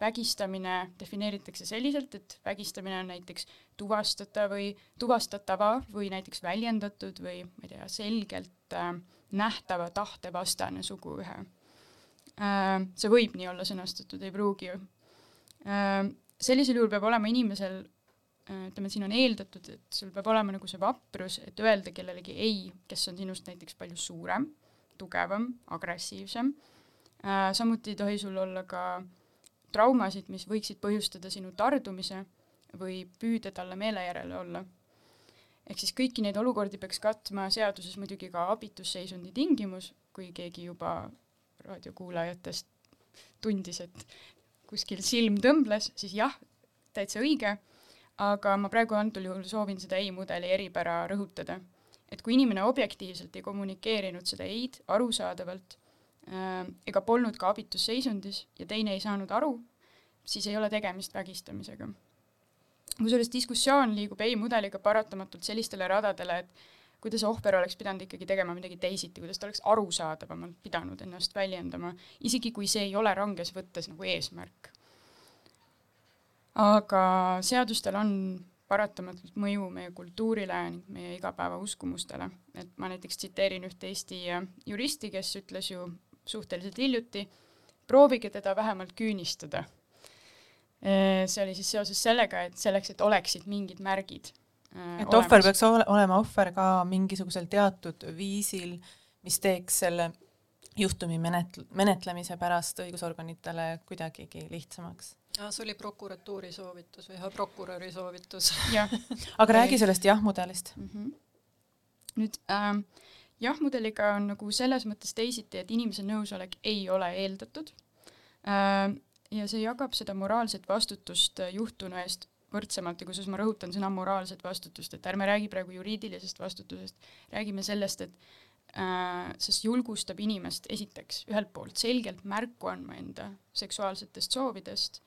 vägistamine defineeritakse selliselt, et vägistamine on näiteks tuvastatav või tuvastatava või näiteks väljendatud või ma ei tea, selgelt nähtava tahte vastane suguühe Äh, see võib nii olla sõnastatud, ei pruugi ju. Äh, sellisel juhul peab olema inimesel, äh, ütleme, siin on eeldatud, et sul peab olema nagu see vaprus, et öelda kellelegi ei, kes on sinust näiteks palju suurem, tugevam, agressiivsem. samuti ei tohi sul olla ka traumasid, mis võiksid põhjustada sinu tardumise või püüde talle meele järele olla ehk siis kõiki neid olukordi peaks katma seaduses muidugi ka abitusseisundi tingimus, kui keegi juba raadiokuulajatest tundis, et kuskil silm tõmbles, siis jah, täitsa õige, aga ma praegu antud juhul soovin seda ei-mudeli eripära rõhutada. et kui inimene objektiivselt ei kommunikeerinud seda ei-d arusaadavalt äh, ega polnud ka abitusseisundis ja teine ei saanud aru, siis ei ole tegemist vägistamisega. kusjuures diskussioon liigub ei-mudeliga paratamatult sellistele radadele, et kuidas ohver oleks pidanud ikkagi tegema midagi teisiti, kuidas ta oleks arusaadavamalt pidanud ennast väljendama, isegi kui see ei ole ranges võttes nagu eesmärk. aga seadustel on paratamatult mõju meie kultuurile ning meie igapäevauskumustele, et ma näiteks tsiteerin ühte Eesti juristi, kes ütles ju suhteliselt hiljuti, proovige teda vähemalt küünistada. see oli siis seoses sellega, et selleks, et oleksid mingid märgid Äh, et ohver peaks ole, olema ohver ka mingisugusel teatud viisil, mis teeks selle juhtumi menet-, menetlemise pärast õigusorganitele kuidagigi lihtsamaks. aa, see oli prokuratuuri soovitus või ühe prokuröri soovitus. aga räägi sellest jah-mudelist. mm. -hmm. nüüd ähm, jah-mudeliga on nagu selles mõttes teisiti, et inimese nõusolek ei ole eeldatud ähm, ja see jagab seda moraalset vastutust juhtunu eest võrdsemalt ja kusjuures ma rõhutan sõna moraalset vastutust, et ärme räägi praegu juriidilisest vastutusest, räägime sellest, et äh, sest julgustab inimest esiteks ühelt poolt selgelt märku andma enda seksuaalsetest soovidest,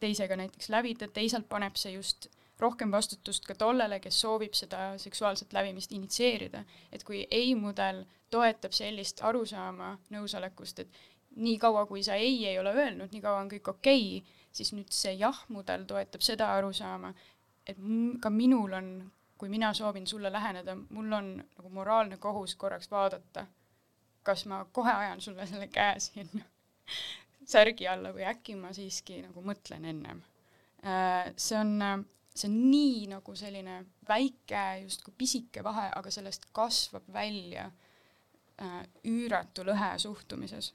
teisega näiteks lävida, teisalt paneb see just rohkem vastutust ka tollele, kes soovib seda seksuaalset lävimist initsieerida. et kui ei-mudel toetab sellist arusaama nõusolekust, et nii kaua, kui sa ei ei ole öelnud, nii kaua on kõik okei okay,, siis nüüd see jah-mudel toetab seda arusaama, et ka minul on, kui mina soovin sulle läheneda, mul on nagu moraalne kohus korraks vaadata, kas ma kohe ajan sulle selle käe siin särgi alla või äkki ma siiski nagu mõtlen ennem. see on, see on nii nagu selline väike justkui pisike vahe, aga sellest kasvab välja äh, üüratu lõhe suhtumises.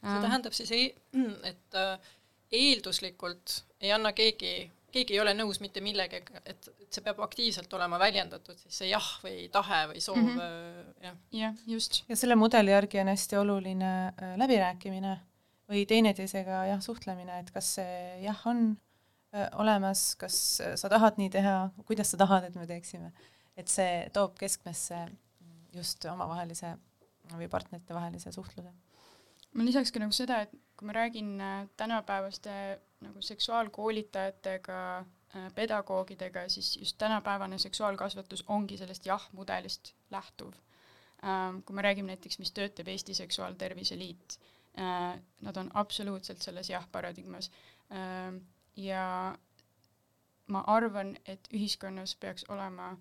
see tähendab siis, et äh, eelduslikult ei anna keegi, keegi ei ole nõus mitte millegagi, et, et see peab aktiivselt olema väljendatud, siis see jah või tahe või soov mm. -hmm. jah. jah, just. ja selle mudeli järgi on hästi oluline äh, läbirääkimine või teineteisega jah, suhtlemine, et kas see jah on äh, olemas, kas sa tahad nii teha, kuidas sa tahad, et me teeksime. et see toob keskmesse just omavahelise või partnerite vahelise suhtluse. ma lisaks ka nagu seda, et kui ma räägin äh, tänapäevaste nagu seksuaalkoolitajatega äh, pedagoogidega, siis just tänapäevane seksuaalkasvatus ongi sellest jah-mudelist lähtuv. kui me räägime näiteks, mis töötab Eesti Seksuaaltervise Liit, nad on absoluutselt selles jah-paradigmas ja ma arvan, et ühiskonnas peaks olema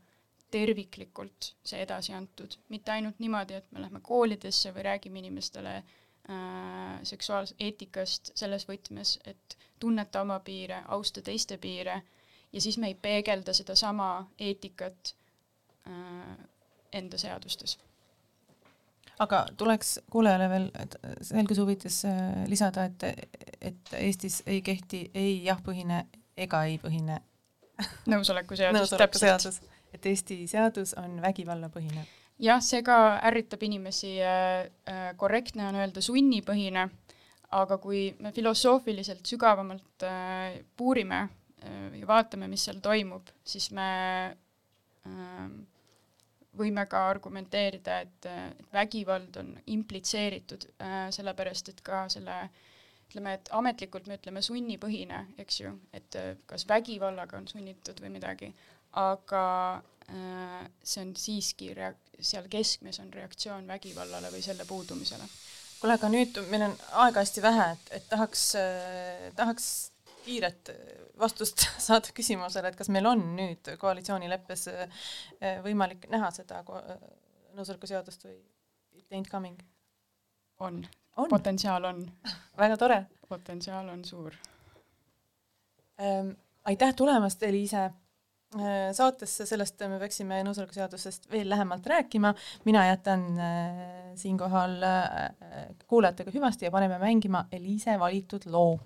terviklikult see edasi antud, mitte ainult niimoodi, et me lähme koolidesse või räägime inimestele äh, seksuaaleetikast selles võtmes, et tunneta oma piire, austa teiste piire ja siis me ei peegelda sedasama eetikat äh, enda seadustes. aga tuleks kuulajale veel et selguse huvides äh, lisada, et, et Eestis ei kehti ei jah-põhine ega ei-põhine nõusoleku seadus, täpselt. et Eesti seadus on vägivallapõhine. jah, see ka ärritab inimesi äh,, äh, korrektne on öelda sunnipõhine, aga kui me filosoofiliselt sügavamalt äh, puurime ja vaatame, mis seal toimub, siis me äh, võime ka argumenteerida, et, vägivald on implitseeritud sellepärast et ka selle ütleme, et ametlikult me ütleme sunnipõhine, eks ju, et kas vägivallaga on sunnitud või midagi, aga see on siiski rea-, seal keskmes on reaktsioon vägivallale või selle puudumisele. kuule, aga nüüd meil on aega hästi vähe, et, et tahaks äh,, tahaks kiiret vastust saada küsimusele, et kas meil on nüüd koalitsioonileppes äh, võimalik näha seda ko- nõusoleku seadust või it ain't coming? on, on, potentsiaal on, väga tore potentsiaal on suur. ähm,. aitäh tulemast, Eliise äh, saatesse, sellest me peaksime nõusoleku seadusest veel lähemalt rääkima, mina jätan äh, siinkohal äh, kuulajatega hüvasti ja paneme mängima Eliise valitud loo